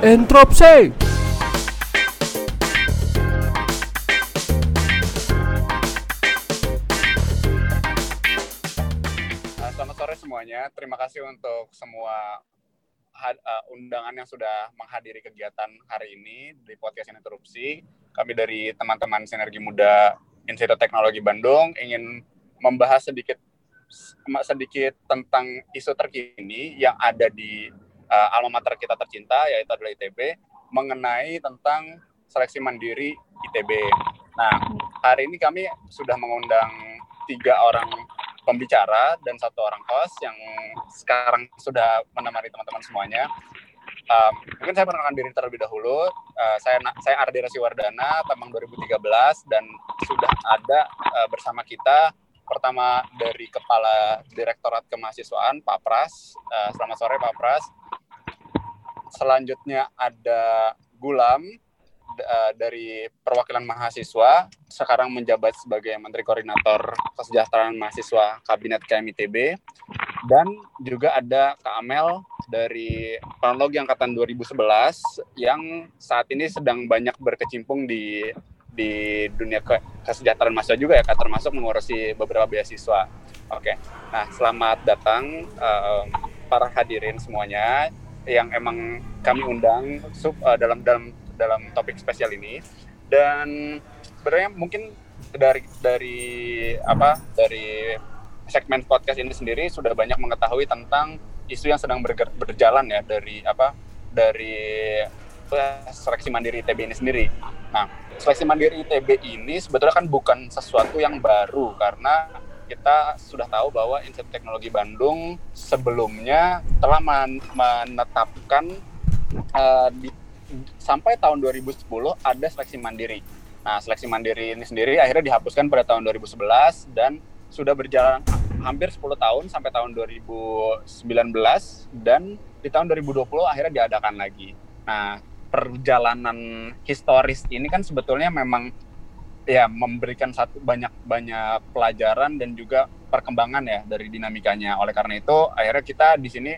Entropsi. Uh, selamat sore semuanya. Terima kasih untuk semua uh, undangan yang sudah menghadiri kegiatan hari ini di podcast interupsi. Kami dari teman-teman Sinergi Muda Institut Teknologi Bandung ingin membahas sedikit sedikit tentang isu terkini yang ada di uh, alma mater kita tercinta yaitu adalah ITB mengenai tentang seleksi mandiri ITB. Nah, hari ini kami sudah mengundang tiga orang pembicara dan satu orang host yang sekarang sudah menemani teman-teman semuanya. Um, mungkin saya perkenalkan diri terlebih dahulu. Uh, saya saya Ardi Rasiwardana, tahun 2013 dan sudah ada uh, bersama kita pertama dari Kepala Direktorat Kemahasiswaan Pak Pras. Uh, selamat sore Pak Pras. Selanjutnya ada Gulam uh, dari perwakilan mahasiswa sekarang menjabat sebagai Menteri Koordinator Kesejahteraan Mahasiswa Kabinet KMITB dan juga ada Kak Amel dari Kronologi Angkatan 2011 yang saat ini sedang banyak berkecimpung di di dunia ke kesejahteraan mahasiswa juga ya Kak termasuk mengurusi beberapa beasiswa. Oke. Nah, selamat datang uh, para hadirin semuanya yang emang kami undang sub, uh, dalam dalam dalam topik spesial ini dan sebenarnya mungkin dari dari apa dari segmen podcast ini sendiri sudah banyak mengetahui tentang isu yang sedang berger, berjalan ya dari apa dari seleksi mandiri ITB ini sendiri. Nah, seleksi mandiri ITB ini sebetulnya kan bukan sesuatu yang baru karena kita sudah tahu bahwa Institut Teknologi Bandung sebelumnya telah menetapkan uh, di sampai tahun 2010 ada seleksi mandiri. Nah, seleksi mandiri ini sendiri akhirnya dihapuskan pada tahun 2011 dan sudah berjalan hampir 10 tahun sampai tahun 2019 dan di tahun 2020 akhirnya diadakan lagi. Nah, perjalanan historis ini kan sebetulnya memang ya memberikan satu banyak banyak pelajaran dan juga perkembangan ya dari dinamikanya. Oleh karena itu, akhirnya kita di sini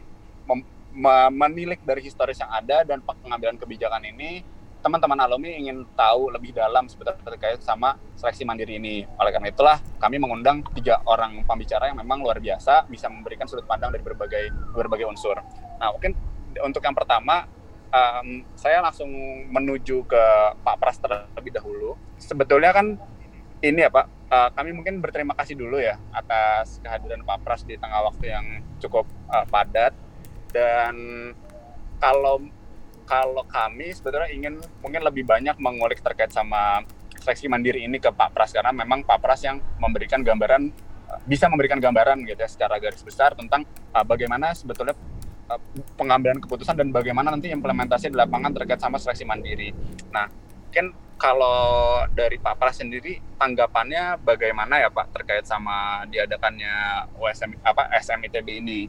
menilik dari historis yang ada dan pengambilan kebijakan ini teman-teman alumni ingin tahu lebih dalam sebetulnya terkait sama seleksi mandiri ini. Oleh karena itulah kami mengundang tiga orang pembicara yang memang luar biasa bisa memberikan sudut pandang dari berbagai berbagai unsur. Nah mungkin untuk yang pertama um, saya langsung menuju ke Pak Pras terlebih dahulu. Sebetulnya kan ini ya Pak, uh, kami mungkin berterima kasih dulu ya atas kehadiran Pak Pras di tengah waktu yang cukup uh, padat dan kalau kalau kami sebetulnya ingin mungkin lebih banyak mengulik terkait sama seleksi mandiri ini ke Pak Pras karena memang Pak Pras yang memberikan gambaran bisa memberikan gambaran gitu ya secara garis besar tentang uh, bagaimana sebetulnya pengambilan keputusan dan bagaimana nanti implementasi di lapangan terkait sama seleksi mandiri. Nah, mungkin kalau dari Pak Pras sendiri tanggapannya bagaimana ya Pak terkait sama diadakannya USM apa SMITB ini?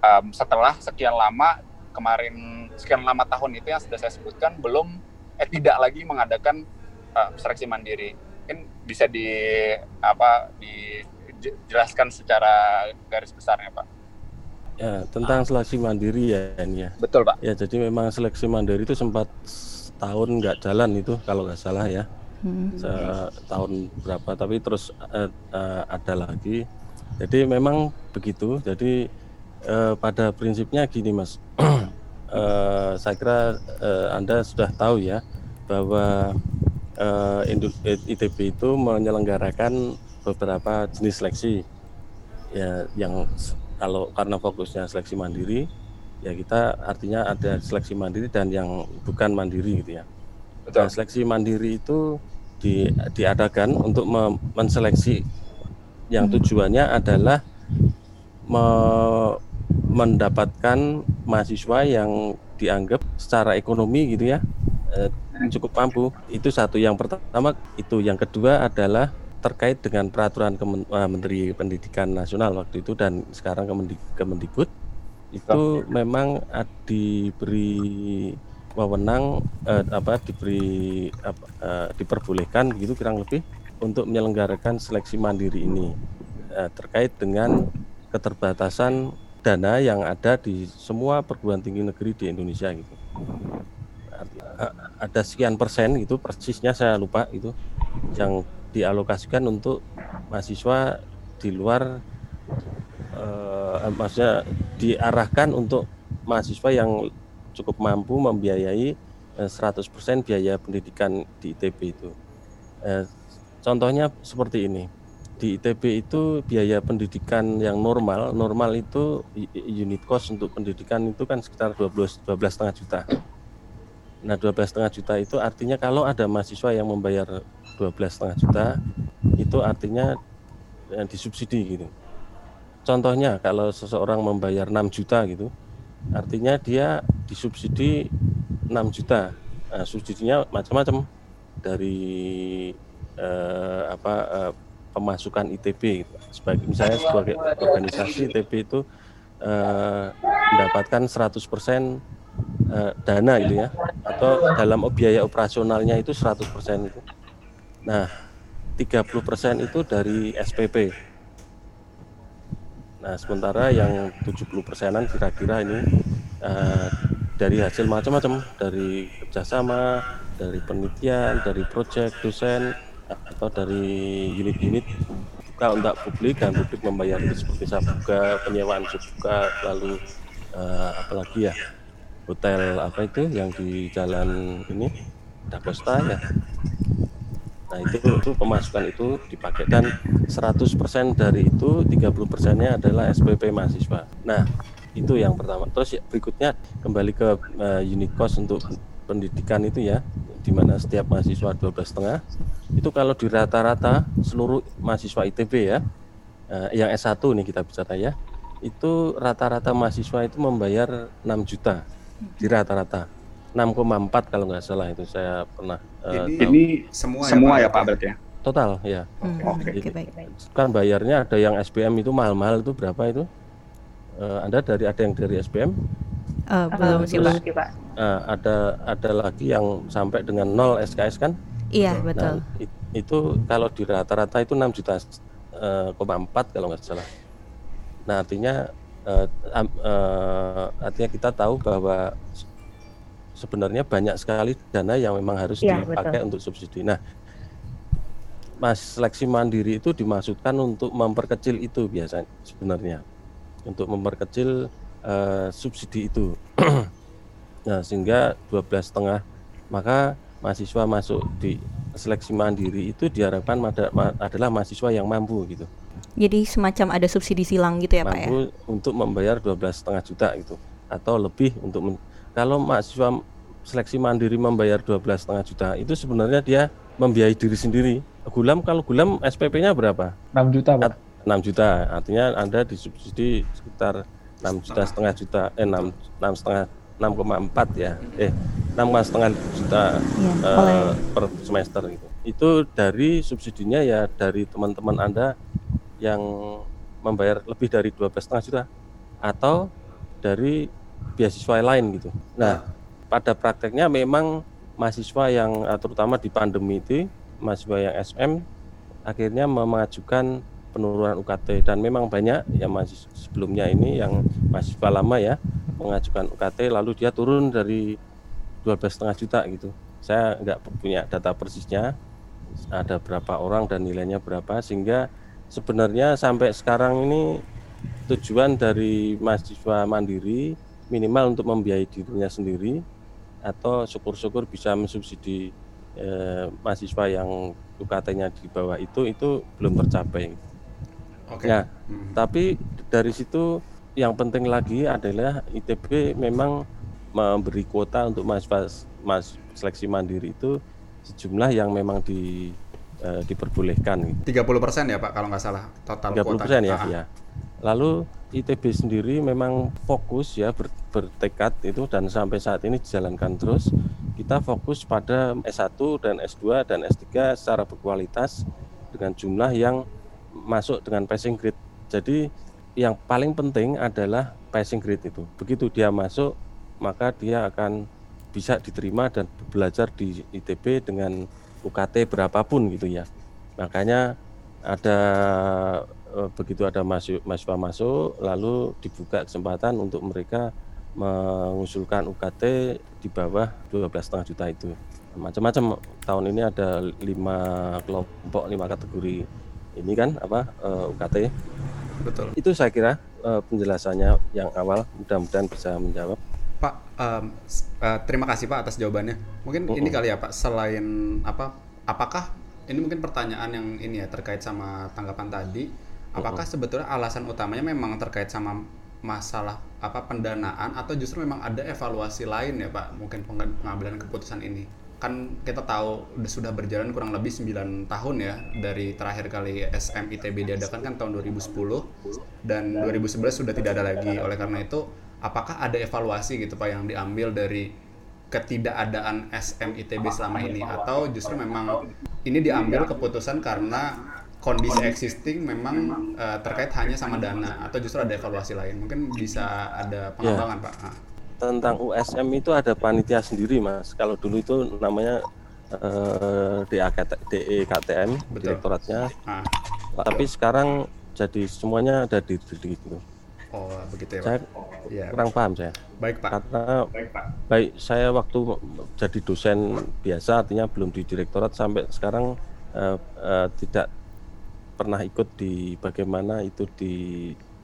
um, setelah sekian lama kemarin sekian lama tahun itu yang sudah saya sebutkan belum eh tidak lagi mengadakan uh, seleksi mandiri mungkin bisa di apa dijelaskan secara garis besarnya pak ya tentang seleksi mandiri ya ini ya. Betul pak. Ya jadi memang seleksi mandiri itu sempat tahun nggak jalan itu kalau nggak salah ya. Hmm. tahun berapa tapi terus uh, uh, ada lagi. Jadi memang begitu. Jadi eh, pada prinsipnya gini mas. Eh, saya kira eh, anda sudah tahu ya bahwa eh, ITB itu menyelenggarakan beberapa jenis seleksi ya yang kalau karena fokusnya seleksi mandiri ya kita artinya ada seleksi mandiri dan yang bukan mandiri gitu ya. Betul. Nah, seleksi mandiri itu di, diadakan untuk menseleksi yang hmm. tujuannya adalah me, mendapatkan mahasiswa yang dianggap secara ekonomi gitu ya eh, cukup mampu itu satu yang pertama itu yang kedua adalah terkait dengan peraturan Kemen, uh, Menteri Pendidikan Nasional waktu itu dan sekarang Kemendikbud itu memang diberi wewenang uh, apa diberi apa, uh, diperbolehkan begitu kurang lebih untuk menyelenggarakan seleksi mandiri ini uh, terkait dengan keterbatasan dana yang ada di semua perguruan tinggi negeri di Indonesia gitu. ada sekian persen itu persisnya saya lupa itu yang dialokasikan untuk mahasiswa di luar uh, maksudnya diarahkan untuk mahasiswa yang cukup mampu membiayai 100% biaya pendidikan di ITB itu. Contohnya seperti ini di ITB itu biaya pendidikan yang normal, normal itu unit cost untuk pendidikan itu kan sekitar 12 12 setengah juta. Nah, 12 setengah juta itu artinya kalau ada mahasiswa yang membayar 12 setengah juta, itu artinya yang disubsidi gitu. Contohnya kalau seseorang membayar 6 juta gitu, artinya dia disubsidi 6 juta. Nah, subsidinya macam-macam dari eh, apa eh, pemasukan ITB gitu. sebagai misalnya sebagai organisasi ITB itu eh, mendapatkan 100% eh, dana itu ya atau dalam biaya operasionalnya itu 100% itu. Nah, 30% itu dari SPP. Nah, sementara yang 70 persenan kira-kira ini eh, dari hasil macam-macam, dari kerjasama, dari penelitian, dari proyek dosen, atau dari unit-unit buka untuk publik dan publik membayar itu seperti sabuga, penyewaan sabuga, lalu uh, apalagi ya hotel apa itu yang di jalan ini Dakosta ya. Nah itu, itu pemasukan itu dipakai dan 100% dari itu 30 persennya adalah SPP mahasiswa. Nah itu yang pertama. Terus ya, berikutnya kembali ke uh, unit cost untuk pendidikan itu ya di mana setiap mahasiswa 12 setengah itu kalau di rata-rata seluruh mahasiswa ITB ya eh, yang S1 nih kita bicara ya itu rata-rata mahasiswa itu membayar 6 juta di rata-rata 6,4 kalau nggak salah itu saya pernah uh, ini, ini semua, ya, semua ya, Pak berarti ya total ya hmm, oke okay. okay, baik, baik. kan bayarnya ada yang SPM itu mahal-mahal itu berapa itu uh, anda dari ada yang dari SPM Uh, belum sih Pak. Uh, ada ada lagi yang sampai dengan 0 SKS kan? Iya nah, betul. itu kalau di rata-rata itu 6 juta uh, koma empat kalau nggak salah. Nah artinya uh, uh, artinya kita tahu bahwa sebenarnya banyak sekali dana yang memang harus ya, dipakai betul. untuk subsidi. Nah, Mas seleksi mandiri itu dimaksudkan untuk memperkecil itu biasanya sebenarnya untuk memperkecil uh, subsidi itu. nah, sehingga 12 setengah maka mahasiswa masuk di seleksi mandiri itu diharapkan adalah mahasiswa yang mampu gitu. Jadi semacam ada subsidi silang gitu ya mampu Pak ya? untuk membayar 12 setengah juta gitu atau lebih untuk kalau mahasiswa seleksi mandiri membayar 12 setengah juta itu sebenarnya dia membiayai diri sendiri. Gulam kalau gulam SPP-nya berapa? 6 juta Pak. 6 juta artinya Anda disubsidi sekitar 6 juta setengah juta eh 6 6 setengah 6,4 ya eh 6 setengah juta ya, uh, per semester gitu itu dari subsidinya ya dari teman-teman anda yang membayar lebih dari 12 setengah juta atau dari beasiswa lain gitu. Nah pada prakteknya memang mahasiswa yang eh, terutama di pandemi itu mahasiswa yang SM akhirnya mengajukan penurunan UKT dan memang banyak yang masih sebelumnya ini yang mahasiswa lama ya mengajukan UKT lalu dia turun dari 12,5 juta gitu. Saya nggak punya data persisnya ada berapa orang dan nilainya berapa sehingga sebenarnya sampai sekarang ini tujuan dari mahasiswa mandiri minimal untuk membiayai dirinya sendiri atau syukur-syukur bisa mensubsidi eh, mahasiswa yang UKT-nya di bawah itu itu belum tercapai. Okay. Nah, hmm. tapi dari situ yang penting lagi adalah ITB memang memberi kuota untuk mahasiswa mas seleksi mandiri itu sejumlah yang memang di uh, diperbolehkan. 30 persen ya Pak kalau nggak salah total 30 persen ya, ya. Lalu ITB sendiri memang fokus ya ber, bertekad itu dan sampai saat ini dijalankan terus. Kita fokus pada S1 dan S2 dan S3 secara berkualitas dengan jumlah yang masuk dengan passing grade. Jadi yang paling penting adalah passing grade itu. Begitu dia masuk, maka dia akan bisa diterima dan belajar di ITB dengan UKT berapapun gitu ya. Makanya ada begitu ada mahasiswa masuk lalu dibuka kesempatan untuk mereka mengusulkan UKT di bawah 12,5 juta itu. Macam-macam tahun ini ada lima kelompok, lima kategori ini kan apa uh, UKT. Betul. Itu saya kira uh, penjelasannya yang awal mudah-mudahan bisa menjawab. Pak, um, uh, terima kasih Pak atas jawabannya. Mungkin uh -uh. ini kali ya Pak, selain apa, apakah ini mungkin pertanyaan yang ini ya terkait sama tanggapan tadi, apakah sebetulnya alasan utamanya memang terkait sama masalah apa pendanaan atau justru memang ada evaluasi lain ya Pak? Mungkin pengambilan keputusan ini. Kan kita tahu sudah berjalan kurang lebih 9 tahun ya dari terakhir kali SMITB diadakan kan tahun 2010 dan 2011 sudah tidak ada lagi. Oleh karena itu apakah ada evaluasi gitu Pak yang diambil dari ketidakadaan SMITB selama ini? Atau justru memang ini diambil keputusan karena kondisi existing memang uh, terkait hanya sama dana atau justru ada evaluasi lain? Mungkin bisa ada pengembangan ya. pak. Ah. tentang USM itu ada panitia sendiri mas. Kalau dulu itu namanya uh, DEKTM direktoratnya. Ah. tapi sekarang jadi semuanya ada di diri gitu. Oh begitu ya saya pak. Ya, kurang paham saya. Baik pak. Karena baik, pak. baik saya waktu jadi dosen biasa artinya belum di direktorat sampai sekarang uh, uh, tidak pernah ikut di bagaimana itu di,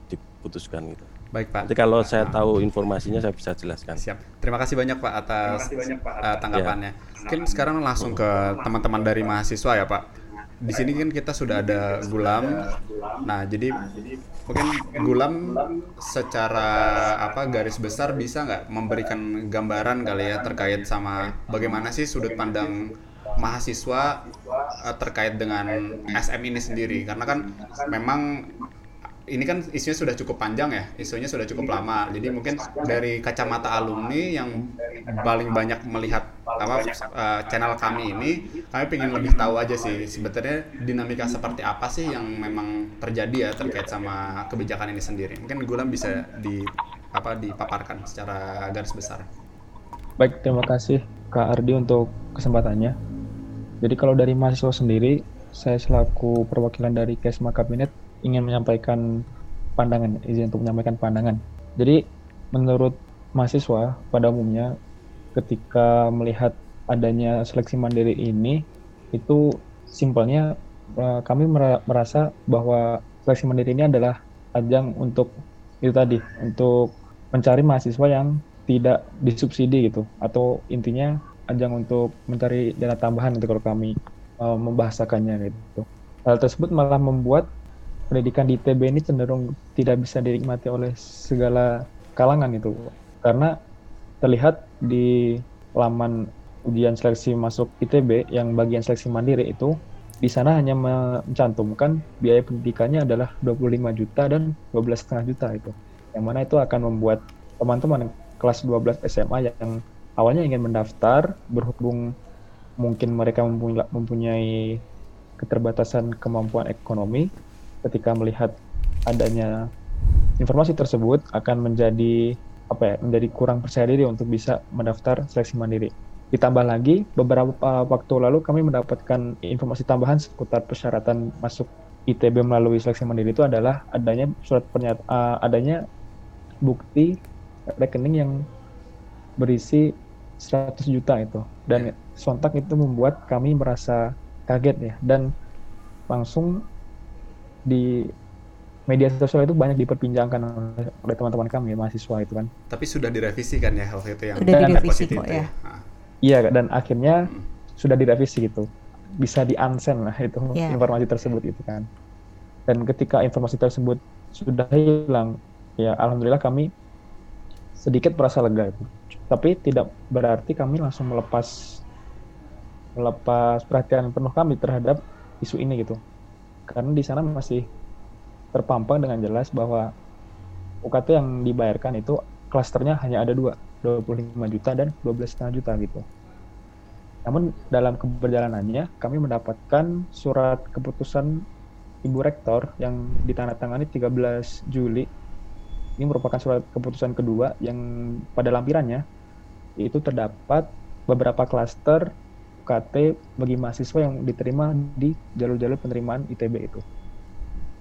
diputuskan gitu. Baik Pak. Jadi kalau saya tahu informasinya saya bisa jelaskan. Siap. Terima kasih banyak Pak atas banyak, Pak, uh, tanggapannya. Ya. Mungkin sekarang langsung ke teman-teman dari mahasiswa ya Pak. Di sini kan kita sudah ada Gulam. Nah, jadi mungkin Gulam secara apa garis besar bisa nggak memberikan gambaran kali ya terkait sama bagaimana sih sudut pandang mahasiswa uh, terkait dengan SM ini sendiri karena kan memang ini kan isunya sudah cukup panjang ya, isunya sudah cukup lama. Jadi mungkin dari kacamata alumni yang paling banyak melihat apa uh, channel kami ini, kami ingin lebih tahu aja sih sebetulnya dinamika seperti apa sih yang memang terjadi ya terkait sama kebijakan ini sendiri. Mungkin Gulam bisa di apa dipaparkan secara garis besar. Baik, terima kasih Kak Ardi untuk kesempatannya. Jadi kalau dari mahasiswa sendiri, saya selaku perwakilan dari Kesma Kabinet ingin menyampaikan pandangan, izin untuk menyampaikan pandangan. Jadi menurut mahasiswa pada umumnya ketika melihat adanya seleksi mandiri ini itu simpelnya eh, kami merasa bahwa seleksi mandiri ini adalah ajang untuk itu tadi untuk mencari mahasiswa yang tidak disubsidi gitu atau intinya ajang untuk mencari dana tambahan itu kalau kami uh, membahasakannya gitu. Hal tersebut malah membuat pendidikan di ITB ini cenderung tidak bisa dinikmati oleh segala kalangan itu. Karena terlihat di laman ujian seleksi masuk ITB yang bagian seleksi mandiri itu di sana hanya mencantumkan biaya pendidikannya adalah 25 juta dan 12,5 juta itu. Yang mana itu akan membuat teman-teman kelas 12 SMA yang awalnya ingin mendaftar berhubung mungkin mereka mempunyai keterbatasan kemampuan ekonomi ketika melihat adanya informasi tersebut akan menjadi apa ya menjadi kurang percaya diri untuk bisa mendaftar seleksi mandiri. Ditambah lagi beberapa waktu lalu kami mendapatkan informasi tambahan seputar persyaratan masuk ITB melalui seleksi mandiri itu adalah adanya surat pernyataan uh, adanya bukti rekening yang berisi 100 juta itu dan sontak itu membuat kami merasa kaget ya dan langsung di media sosial itu banyak diperbincangkan oleh teman-teman kami mahasiswa itu kan. Tapi sudah direvisi kan ya waktu itu yang sudah direvisi kok ya. Iya dan akhirnya hmm. sudah direvisi gitu. Bisa di unsend lah itu yeah. informasi tersebut itu kan. Dan ketika informasi tersebut sudah hilang ya alhamdulillah kami sedikit merasa lega itu tapi tidak berarti kami langsung melepas melepas perhatian penuh kami terhadap isu ini gitu. Karena di sana masih terpampang dengan jelas bahwa UKT yang dibayarkan itu klasternya hanya ada dua 25 juta dan 12,5 juta gitu. Namun dalam keberjalanannya kami mendapatkan surat keputusan Ibu Rektor yang ditandatangani 13 Juli. Ini merupakan surat keputusan kedua yang pada lampirannya itu terdapat beberapa klaster UKT bagi mahasiswa yang diterima di jalur-jalur penerimaan ITB itu.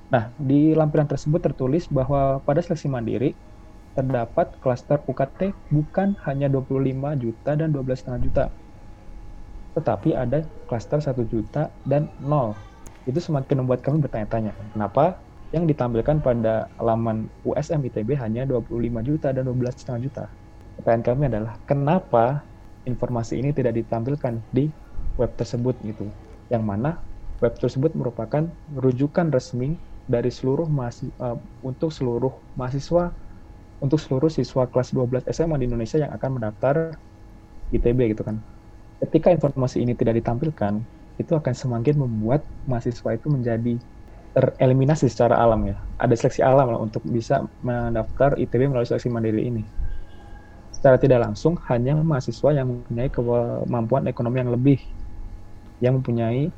Nah, di lampiran tersebut tertulis bahwa pada seleksi mandiri, terdapat klaster UKT bukan hanya 25 juta dan 12,5 juta, tetapi ada klaster 1 juta dan 0. Itu semakin membuat kami bertanya-tanya, kenapa yang ditampilkan pada laman USM ITB hanya 25 juta dan 12,5 juta? Pertanyaan kami adalah, kenapa informasi ini tidak ditampilkan di web tersebut gitu? Yang mana web tersebut merupakan rujukan resmi dari seluruh mahasiswa, uh, untuk seluruh mahasiswa untuk seluruh siswa kelas 12 SMA di Indonesia yang akan mendaftar ITB gitu kan. Ketika informasi ini tidak ditampilkan, itu akan semakin membuat mahasiswa itu menjadi tereliminasi secara alam ya. Ada seleksi alam lah untuk bisa mendaftar ITB melalui seleksi mandiri ini. Secara tidak langsung, hanya mahasiswa yang mempunyai kemampuan ekonomi yang lebih, yang mempunyai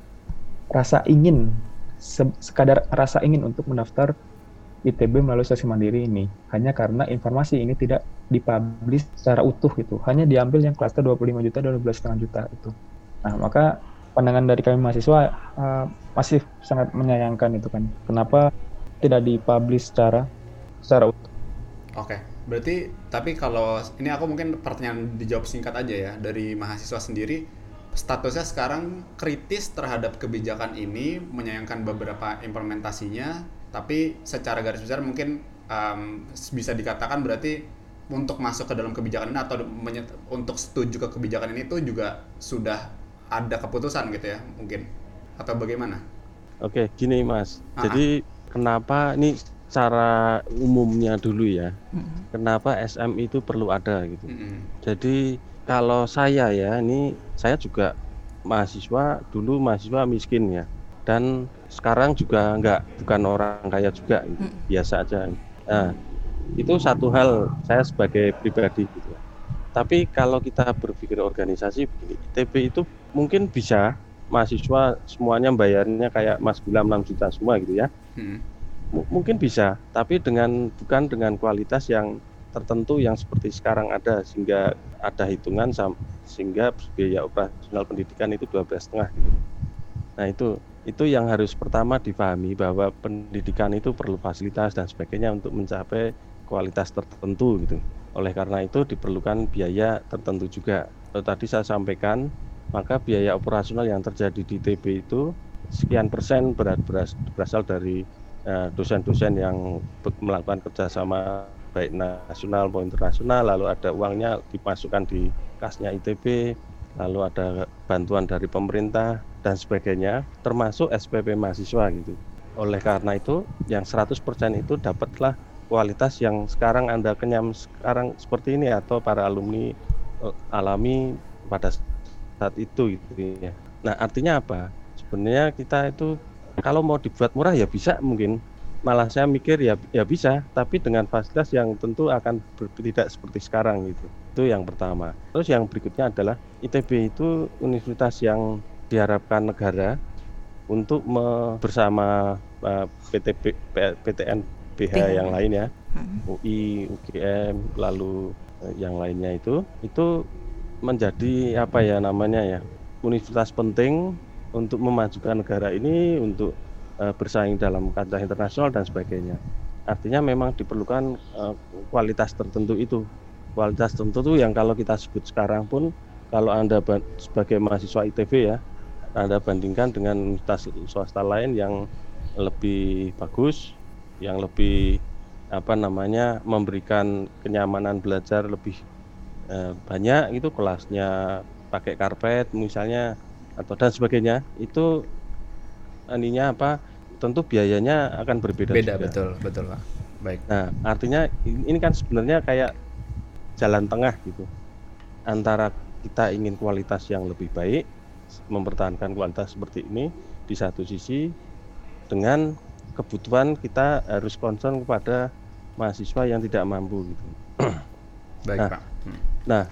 rasa ingin, sekadar rasa ingin untuk mendaftar ITB melalui seleksi mandiri ini. Hanya karena informasi ini tidak dipublish secara utuh gitu. Hanya diambil yang klaster 25 juta dan 12,5 juta itu. Nah maka pandangan dari kami mahasiswa uh, masih sangat menyayangkan itu kan. Kenapa tidak dipublish secara secara utuh? Oke berarti tapi kalau ini aku mungkin pertanyaan dijawab singkat aja ya dari mahasiswa sendiri statusnya sekarang kritis terhadap kebijakan ini menyayangkan beberapa implementasinya tapi secara garis besar mungkin um, bisa dikatakan berarti untuk masuk ke dalam kebijakan ini atau untuk setuju ke kebijakan ini itu juga sudah ada keputusan gitu ya mungkin atau bagaimana? Oke, gini Mas. Aha. Jadi kenapa ini cara umumnya dulu ya? Mm-hmm. Kenapa SM itu perlu ada gitu? Mm-hmm. Jadi kalau saya ya, ini saya juga mahasiswa dulu mahasiswa miskin ya dan sekarang juga enggak bukan orang kaya juga gitu. hmm. biasa aja nah itu satu hal saya sebagai pribadi gitu tapi kalau kita berpikir organisasi begini ITB itu mungkin bisa mahasiswa semuanya bayarnya kayak Mas Bilam 6 juta semua gitu ya hmm. Mungkin bisa tapi dengan bukan dengan kualitas yang tertentu yang seperti sekarang ada sehingga ada hitungan sehingga biaya operasional pendidikan itu 12 setengah gitu. Nah itu itu yang harus pertama dipahami bahwa pendidikan itu perlu fasilitas dan sebagainya untuk mencapai kualitas tertentu gitu. Oleh karena itu diperlukan biaya tertentu juga. Kalau tadi saya sampaikan, maka biaya operasional yang terjadi di TB itu sekian persen berasal dari dosen-dosen uh, yang melakukan kerjasama baik nasional maupun internasional, lalu ada uangnya dimasukkan di kasnya ITB, lalu ada bantuan dari pemerintah dan sebagainya termasuk SPP mahasiswa gitu oleh karena itu yang 100% itu dapatlah kualitas yang sekarang Anda kenyam sekarang seperti ini atau para alumni eh, alami pada saat itu gitu ya. Nah, artinya apa? Sebenarnya kita itu kalau mau dibuat murah ya bisa mungkin. Malah saya mikir ya ya bisa tapi dengan fasilitas yang tentu akan ber, tidak seperti sekarang gitu. Itu yang pertama. Terus yang berikutnya adalah ITB itu universitas yang diharapkan negara untuk me, bersama uh, PT PTN BH yang lain ya. Hmm. UI UGM lalu uh, yang lainnya itu. Itu menjadi apa ya namanya ya universitas penting untuk memajukan negara ini untuk uh, bersaing dalam kancah internasional dan sebagainya. Artinya memang diperlukan uh, kualitas tertentu itu. Kualitas tertentu yang kalau kita sebut sekarang pun kalau Anda sebagai mahasiswa ITB ya, Anda bandingkan dengan universitas swasta lain yang lebih bagus, yang lebih apa namanya memberikan kenyamanan belajar lebih eh, banyak itu kelasnya pakai karpet misalnya atau dan sebagainya itu ininya apa tentu biayanya akan berbeda beda juga. betul betul pak. Baik. Nah artinya ini kan sebenarnya kayak jalan tengah gitu. Antara kita ingin kualitas yang lebih baik mempertahankan kualitas seperti ini di satu sisi dengan kebutuhan kita harus concern kepada mahasiswa yang tidak mampu gitu. Baik nah, pak. Hmm. nah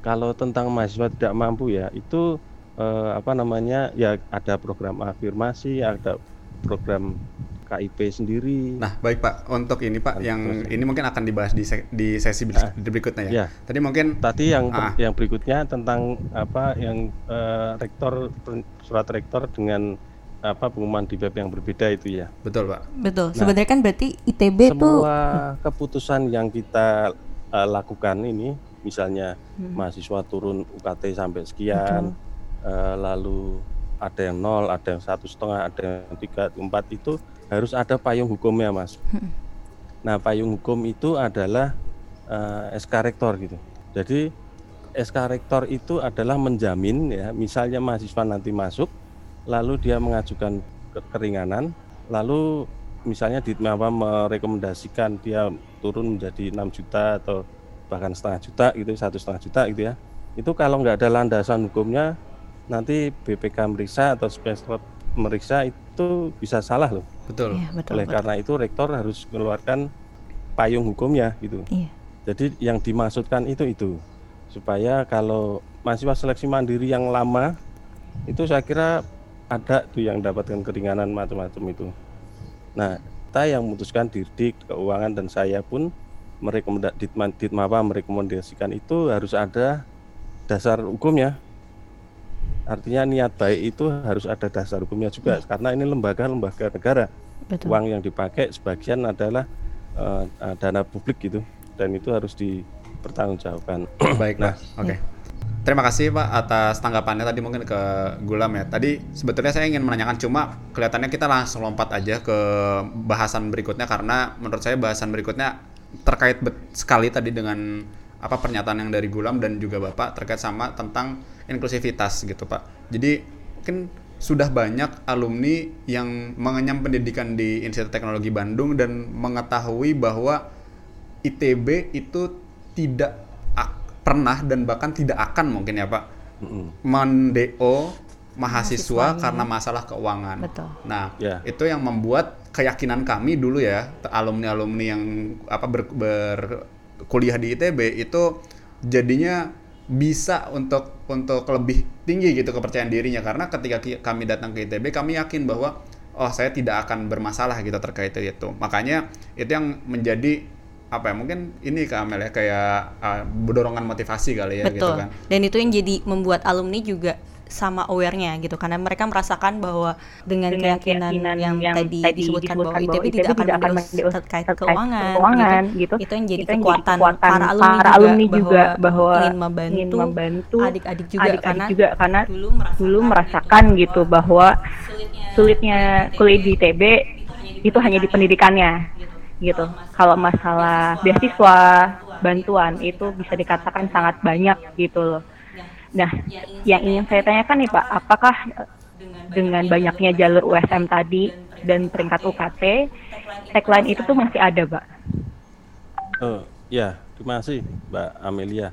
kalau tentang mahasiswa tidak mampu ya itu eh, apa namanya ya ada program afirmasi ada program KIP sendiri. Nah, baik Pak. Untuk ini Pak, yang ini mungkin akan dibahas di, se di sesi ah, berikutnya ya. ya. Tadi mungkin tadi yang ah. yang berikutnya tentang apa yang uh, rektor surat rektor dengan apa pengumuman di web yang berbeda itu ya. Betul, Pak. Betul. Nah, Sebenarnya kan berarti ITB tuh Semua keputusan yang kita eh, lakukan ini, misalnya Hmm. mahasiswa turun UKT sampai sekian, eh, lalu ada yang nol, ada yang satu setengah, ada yang tiga, empat itu harus ada payung hukumnya, mas. Hmm. Nah, payung hukum itu adalah eh, SK rektor gitu. Jadi SK rektor itu adalah menjamin ya, misalnya mahasiswa nanti masuk, lalu dia mengajukan ke- keringanan, lalu misalnya di apa, merekomendasikan dia turun menjadi 6 juta atau bahkan setengah juta gitu, satu setengah juta gitu ya. Itu kalau nggak ada landasan hukumnya, nanti BPK meriksa atau spesial meriksa itu bisa salah loh. Betul. Iya, betul. Oleh betul. karena itu rektor harus mengeluarkan payung hukumnya gitu. Iya. Jadi yang dimaksudkan itu itu supaya kalau mahasiswa seleksi mandiri yang lama itu saya kira ada tuh yang dapatkan keringanan macam-macam itu. Nah, kita yang memutuskan Dirdik, keuangan dan saya pun merekomendasikan Ditmapa merekomendasikan itu harus ada dasar hukumnya. Artinya niat baik itu harus ada dasar hukumnya juga karena ini lembaga-lembaga negara Betul. uang yang dipakai sebagian adalah eh, dana publik gitu dan itu harus dipertanggungjawabkan. Baik, Nah. Oke. Terima kasih Pak atas tanggapannya tadi mungkin ke Gulam ya. Tadi sebetulnya saya ingin menanyakan cuma kelihatannya kita langsung lompat aja ke bahasan berikutnya karena menurut saya bahasan berikutnya terkait bet- sekali tadi dengan apa pernyataan yang dari Gulam dan juga Bapak terkait sama tentang inklusivitas gitu Pak. Jadi mungkin sudah banyak alumni yang mengenyam pendidikan di Institut Teknologi Bandung dan mengetahui bahwa ITB itu tidak ak- pernah dan bahkan tidak akan mungkin ya Pak mm-mm. mendeo mahasiswa karena masalah keuangan. Betul. Nah, Ya. itu yang membuat keyakinan kami dulu ya, alumni-alumni yang apa ber, berkuliah di ITB itu jadinya bisa untuk untuk lebih tinggi gitu kepercayaan dirinya karena ketika kami datang ke ITB kami yakin bahwa oh saya tidak akan bermasalah gitu terkait itu. Makanya itu yang menjadi apa ya mungkin ini Amel ya kayak uh, dorongan motivasi kali ya gitu Betul. kan. Dan itu yang jadi membuat alumni juga sama aware-nya gitu karena mereka merasakan bahwa dengan, dengan keyakinan, keyakinan yang, tadi disebutkan bahwa ITB tidak akan mendeus terkait keuangan, keuangan gitu. gitu. Itu yang jadi Itu yang kekuatan, kekuatan para alumni, para alumni juga bahwa, bahwa ingin membantu, adik-adik juga adik-adik karena juga karena dulu merasakan, dulu merasakan gitu bahwa sulitnya kuliah di ITB itu hanya di pendidikannya gitu. Kalau masalah beasiswa, bantuan itu bisa dikatakan sangat banyak gitu loh. Nah, yang ingin saya tanyakan nih Pak, apakah dengan banyaknya jalur USM tadi dan peringkat UKT, tagline itu tuh masih ada, Pak? Oh, ya, terima kasih Mbak Amelia.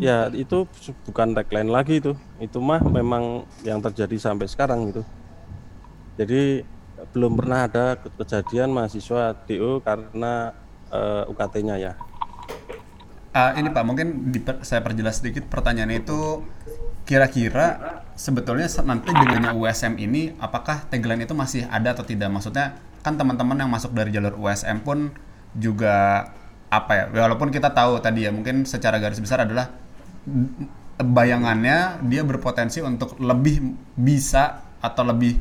Ya, itu bukan tagline lagi itu. Itu mah memang yang terjadi sampai sekarang gitu. Jadi belum pernah ada ke- kejadian mahasiswa DO karena eh, UKT-nya ya. Ah, ini Pak, mungkin diper- saya perjelas sedikit pertanyaannya itu kira-kira sebetulnya se- nanti dengannya USM ini apakah tagline itu masih ada atau tidak? Maksudnya kan teman-teman yang masuk dari jalur USM pun juga apa ya? Walaupun kita tahu tadi ya mungkin secara garis besar adalah bayangannya dia berpotensi untuk lebih bisa atau lebih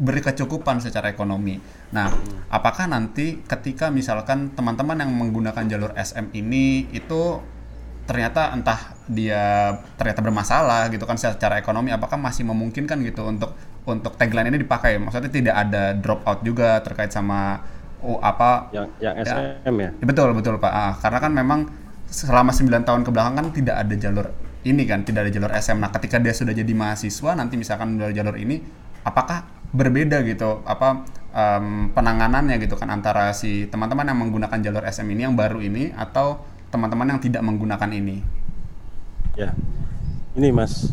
beri kecukupan secara ekonomi. Nah, apakah nanti ketika misalkan teman-teman yang menggunakan jalur SM ini itu ternyata entah dia ternyata bermasalah gitu kan secara ekonomi, apakah masih memungkinkan gitu untuk untuk tagline ini dipakai? Maksudnya tidak ada drop out juga terkait sama oh apa Yang yang Ya. SM ya. Ya, betul betul pak Ah, karena kan memang selama 9 tahun ke belakang kan tidak ada jalur ini kan tidak ada jalur SM nah ketika dia sudah jadi mahasiswa nanti misalkan dari jalur ini apakah berbeda gitu apa em, penanganannya gitu kan antara si teman-teman yang menggunakan jalur SM ini yang baru ini atau teman-teman yang tidak menggunakan ini? Ya, ini Mas,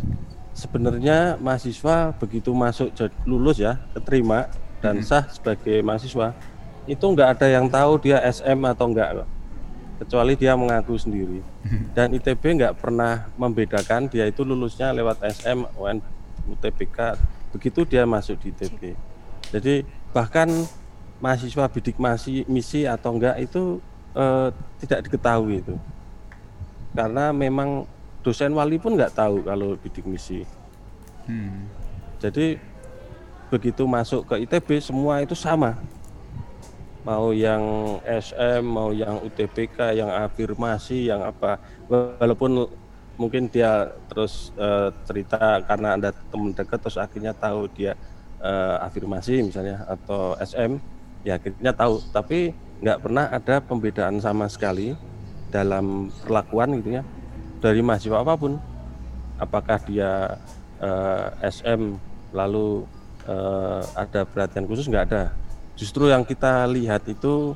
sebenarnya mahasiswa begitu masuk lulus ya, keterima dan sah sebagai mahasiswa, itu nggak ada yang tahu dia SM atau enggak, kecuali dia mengaku sendiri. Dan ITB nggak pernah membedakan dia itu lulusnya lewat SM, UN, UTBK, begitu dia masuk di ITB. Jadi bahkan mahasiswa bidik masi, misi atau enggak itu eh, tidak diketahui itu karena memang dosen wali pun nggak tahu kalau bidik misi. Hmm. Jadi begitu masuk ke ITB semua itu sama mau yang SM mau yang UTBK yang afirmasi yang apa walaupun mungkin dia terus uh, cerita karena ada teman dekat terus akhirnya tahu dia uh, afirmasi misalnya atau SM ya akhirnya tahu. Tapi nggak pernah ada pembedaan sama sekali dalam perlakuan gitu ya dari mahasiswa apa pun. Apakah dia uh, eh, SM lalu uh, ada perhatian khusus nggak ada. Justru yang kita lihat itu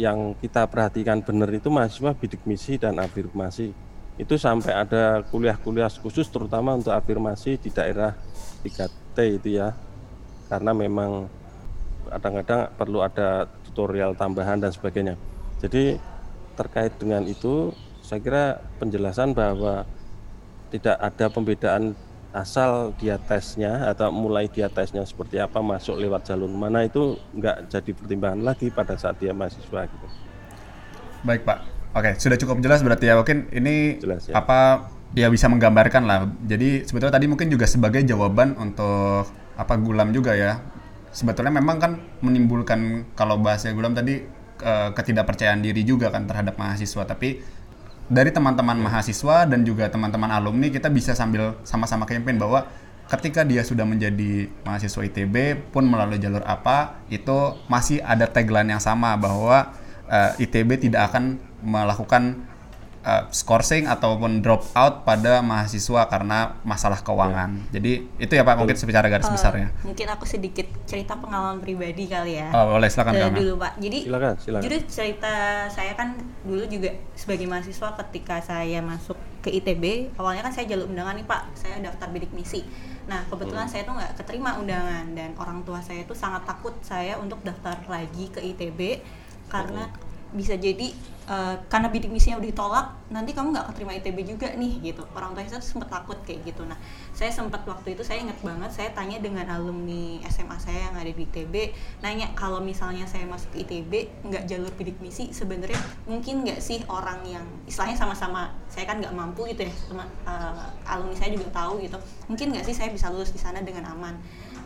yang kita perhatikan benar itu mahasiswa bidik misi dan afirmasi itu sampai ada kuliah-kuliah khusus terutama untuk afirmasi di daerah 3T itu ya. Karena memang kadang-kadang perlu ada tutorial tambahan dan sebagainya. Jadi terkait dengan itu saya kira penjelasan bahwa tidak ada pembedaan asal dia tesnya atau mulai dia tesnya seperti apa masuk lewat jalur mana itu nggak jadi pertimbangan lagi pada saat dia mahasiswa gitu. Baik Pak, oke sudah cukup jelas berarti ya mungkin ini jelas, ya. apa ya bisa menggambarkan lah. Jadi sebetulnya tadi mungkin juga sebagai jawaban untuk apa gulam juga ya. Sebetulnya memang kan menimbulkan kalau bahasa gulam tadi ketidakpercayaan diri juga kan terhadap mahasiswa tapi dari teman-teman mahasiswa dan juga teman-teman alumni kita bisa sambil sama-sama campaign bahwa ketika dia sudah menjadi mahasiswa ITB pun melalui jalur apa itu masih ada tagline yang sama bahwa uh, ITB tidak akan melakukan uh, scoring ataupun drop out pada mahasiswa karena masalah keuangan. Ya. Jadi itu ya Pak mungkin secara garis uh, besarnya. Mungkin aku sedikit cerita pengalaman pribadi kali ya. Oh boleh silakan uh, Dulu Pak. Jadi silakan, silakan. Jadi cerita saya kan dulu juga sebagai mahasiswa ketika saya masuk ke ITB awalnya kan saya jalur undangan nih Pak. Saya daftar bidik misi. Nah kebetulan hmm. saya tuh nggak keterima undangan dan orang tua saya tuh sangat takut saya untuk daftar lagi ke ITB karena hmm bisa jadi uh, karena bidik misinya udah ditolak nanti kamu nggak keterima ITB juga nih gitu. Orang tua saya tuh sempet takut kayak gitu. Nah saya sempat waktu itu saya ingat banget saya tanya dengan alumni SMA saya yang ada di ITB nanya kalau misalnya saya masuk ITB nggak jalur bidik misi sebenarnya mungkin nggak sih orang yang istilahnya sama-sama saya kan nggak mampu gitu ya teman uh, alumni saya juga tahu gitu. Mungkin nggak sih saya bisa lulus di sana dengan aman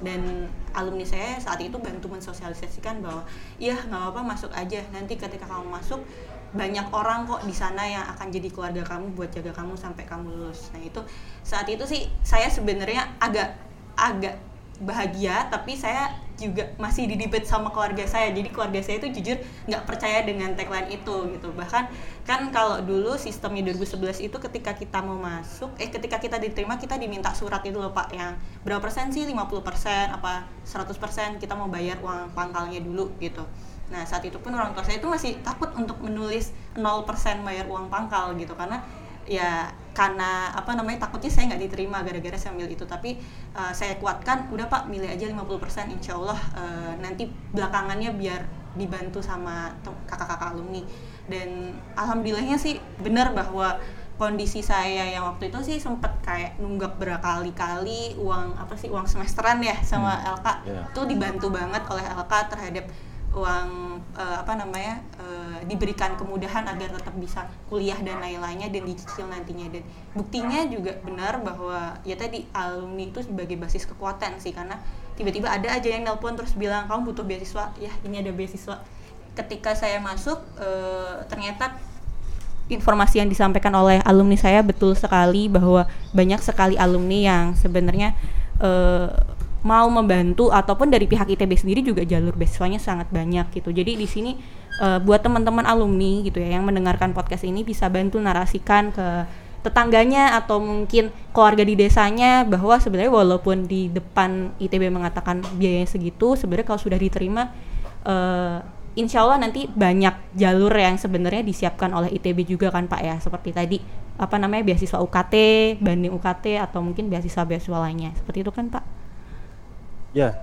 dan alumni saya saat itu bantu mensosialisasikan bahwa iya nggak apa-apa masuk aja. Nanti ketika kamu masuk banyak orang kok di sana yang akan jadi keluarga kamu buat jaga kamu sampai kamu lulus. Nah itu saat itu sih saya sebenarnya agak agak bahagia tapi saya juga masih didibet sama keluarga saya. Jadi keluarga saya itu jujur nggak percaya dengan tagline itu gitu. Bahkan kan kalau dulu sistemnya 2011 itu ketika kita mau masuk eh ketika kita diterima kita diminta surat itu loh pak yang berapa persen sih? 50 persen apa 100 persen? Kita mau bayar uang pangkalnya dulu gitu. Nah saat itu pun orang tua saya itu masih takut untuk menulis 0% bayar uang pangkal gitu. Karena ya karena apa namanya takutnya saya nggak diterima gara-gara saya ambil itu tapi uh, saya kuatkan udah pak milih aja 50% insya Allah uh, nanti belakangannya biar dibantu sama kakak-kakak alumni dan alhamdulillahnya sih benar bahwa kondisi saya yang waktu itu sih sempet kayak nunggak berkali-kali uang apa sih uang semesteran ya sama hmm. LK yeah. itu dibantu banget oleh LK terhadap uang uh, apa namanya uh, diberikan kemudahan agar tetap bisa kuliah dan lain-lainnya dan dicicil nantinya. Dan buktinya juga benar bahwa ya tadi alumni itu sebagai basis kekuatan sih karena tiba-tiba ada aja yang nelpon terus bilang kamu butuh beasiswa? Ya ini ada beasiswa. Ketika saya masuk uh, ternyata informasi yang disampaikan oleh alumni saya betul sekali bahwa banyak sekali alumni yang sebenarnya uh, mau membantu ataupun dari pihak ITB sendiri juga jalur beasiswanya sangat banyak gitu. Jadi di sini uh, buat teman-teman alumni gitu ya yang mendengarkan podcast ini bisa bantu narasikan ke tetangganya atau mungkin keluarga di desanya bahwa sebenarnya walaupun di depan ITB mengatakan biayanya segitu, sebenarnya kalau sudah diterima uh, insya Allah nanti banyak jalur yang sebenarnya disiapkan oleh ITB juga kan Pak ya seperti tadi apa namanya beasiswa UKT banding UKT atau mungkin beasiswa beasiswa lainnya seperti itu kan Pak? Ya,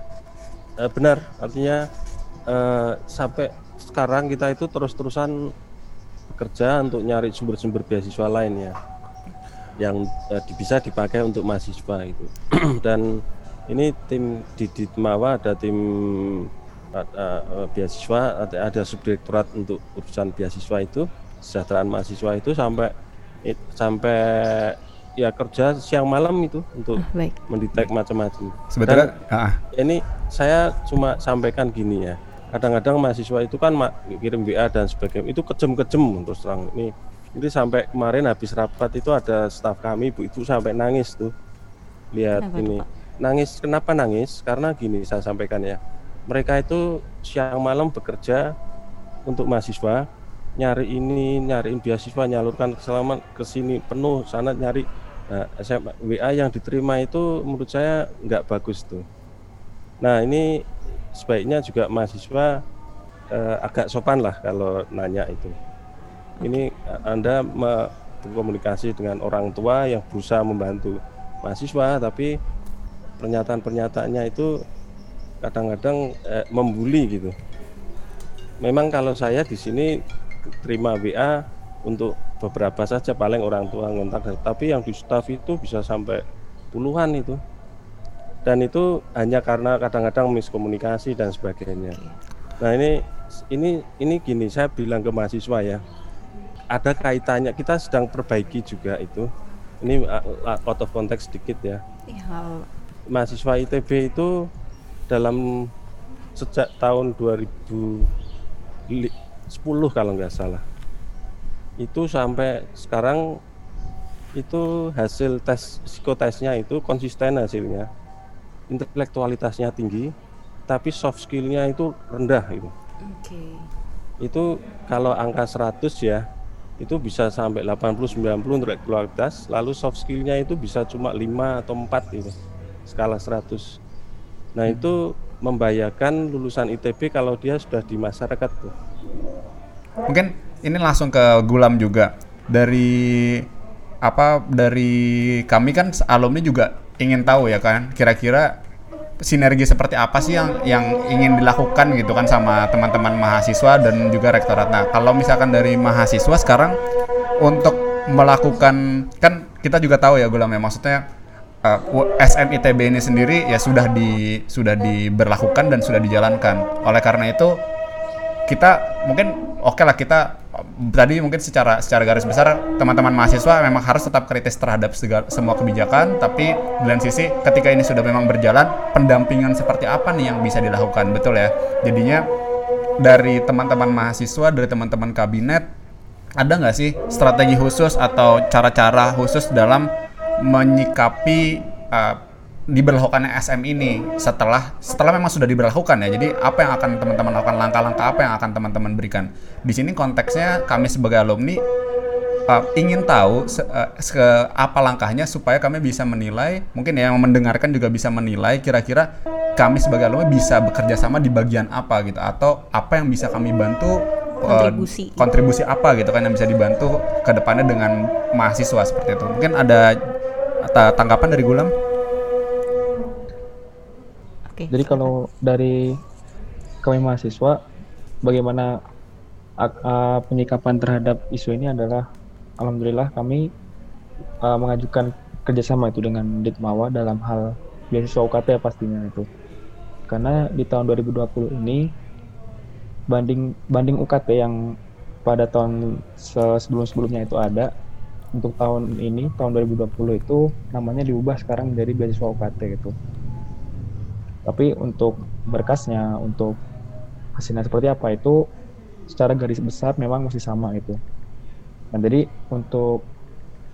uh, benar. Artinya uh, sampai sekarang kita itu terus-terusan bekerja untuk nyari sumber-sumber beasiswa lain ya, yang uh, bisa dipakai untuk mahasiswa itu. Dan ini tim di, di Temawa ada tim uh, beasiswa, ada, ada subdirektorat untuk urusan beasiswa itu, kesejahteraan mahasiswa itu sampai sampai ya kerja siang malam itu untuk Ah, baik. mendetek macam-macam. Sebetulnya Dan ah, ini saya cuma sampaikan gini ya. Kadang-kadang mahasiswa itu kan ma- kirim WA dan sebagainya itu kejem-kejem terus terang ini. Ini sampai kemarin habis rapat itu ada staf kami Bu itu sampai nangis tuh. Lihat Kenapa ini. Pak? Nangis kenapa nangis? Karena gini saya sampaikan ya. Mereka itu siang malam bekerja untuk mahasiswa nyari ini nyariin beasiswa nyalurkan kesalaman ke sini penuh sana nyari nah, SMA, WA yang diterima itu menurut saya nggak bagus tuh. Nah ini sebaiknya juga mahasiswa eh, agak sopan lah kalau nanya itu. Ini eh, anda berkomunikasi dengan orang tua yang berusaha membantu mahasiswa tapi pernyataan-pernyataannya itu kadang-kadang eh, membuli gitu. Memang kalau saya di sini terima WA untuk beberapa saja paling orang tua ngontak tapi yang di staff itu bisa sampai puluhan itu. Dan itu hanya karena kadang-kadang miskomunikasi dan sebagainya. Nah ini ini ini gini saya bilang ke mahasiswa ya. Ada kaitannya kita sedang perbaiki juga itu. Ini uh, out of context sedikit ya. Iya, mahasiswa ITB itu dalam sejak tahun 2010 kalau nggak salah itu sampai sekarang itu hasil tes psikotesnya itu konsisten hasilnya. Intelektualitasnya tinggi tapi soft skillnya itu rendah itu Oke. itu kalau angka 100 ya itu bisa sampai 80 90 intelektualitas lalu soft skillnya itu bisa cuma 5 atau 4 gitu skala 100 nah itu membahayakan lulusan ITB kalau dia sudah di masyarakat tuh mungkin ini langsung ke Gulam juga dari apa dari kami kan alumni juga ingin tahu ya kan kira-kira sinergi seperti apa sih yang yang ingin dilakukan gitu kan sama teman-teman mahasiswa dan juga rektorat. Nah, kalau misalkan dari mahasiswa sekarang untuk melakukan kan kita juga tahu ya Gulam ya maksudnya uh, SMITB ini sendiri ya sudah di sudah diberlakukan dan sudah dijalankan. Oleh karena itu kita mungkin oke lah kita tadi mungkin secara secara garis besar teman-teman mahasiswa memang harus tetap kritis terhadap segala, semua kebijakan tapi di lain sisi ketika ini sudah memang berjalan pendampingan seperti apa nih yang bisa dilakukan? Betul ya? Jadinya dari teman-teman mahasiswa dari teman-teman kabinet ada nggak sih strategi khusus atau cara-cara khusus dalam menyikapi uh, diberlakukannya SM ini setelah setelah memang sudah diberlakukan ya. Jadi apa yang akan teman-teman lakukan langkah-langkah apa yang akan teman-teman berikan. Di sini konteksnya kami sebagai alumni uh, ingin tahu se, uh, se apa langkahnya supaya kami bisa menilai, mungkin ya yang mendengarkan juga bisa menilai kira-kira kami sebagai alumni bisa bekerja sama di bagian apa gitu atau apa yang bisa kami bantu uh, Kontribusi. kontribusi apa gitu kan yang bisa dibantu ke depannya dengan mahasiswa seperti itu. Mungkin ada ta- tanggapan dari Gulam? Oke. Jadi kalau dari kami mahasiswa, bagaimana uh, penyikapan terhadap isu ini adalah, alhamdulillah kami uh, mengajukan kerjasama itu dengan Ditmawa dalam hal beasiswa UKT pastinya itu. Karena di tahun 2020 ini banding banding UKT yang pada tahun se- sebelum-sebelumnya itu ada untuk tahun ini tahun 2020 itu namanya diubah sekarang menjadi beasiswa UKT gitu tapi untuk berkasnya untuk hasilnya seperti apa itu secara garis besar memang masih sama gitu nah jadi untuk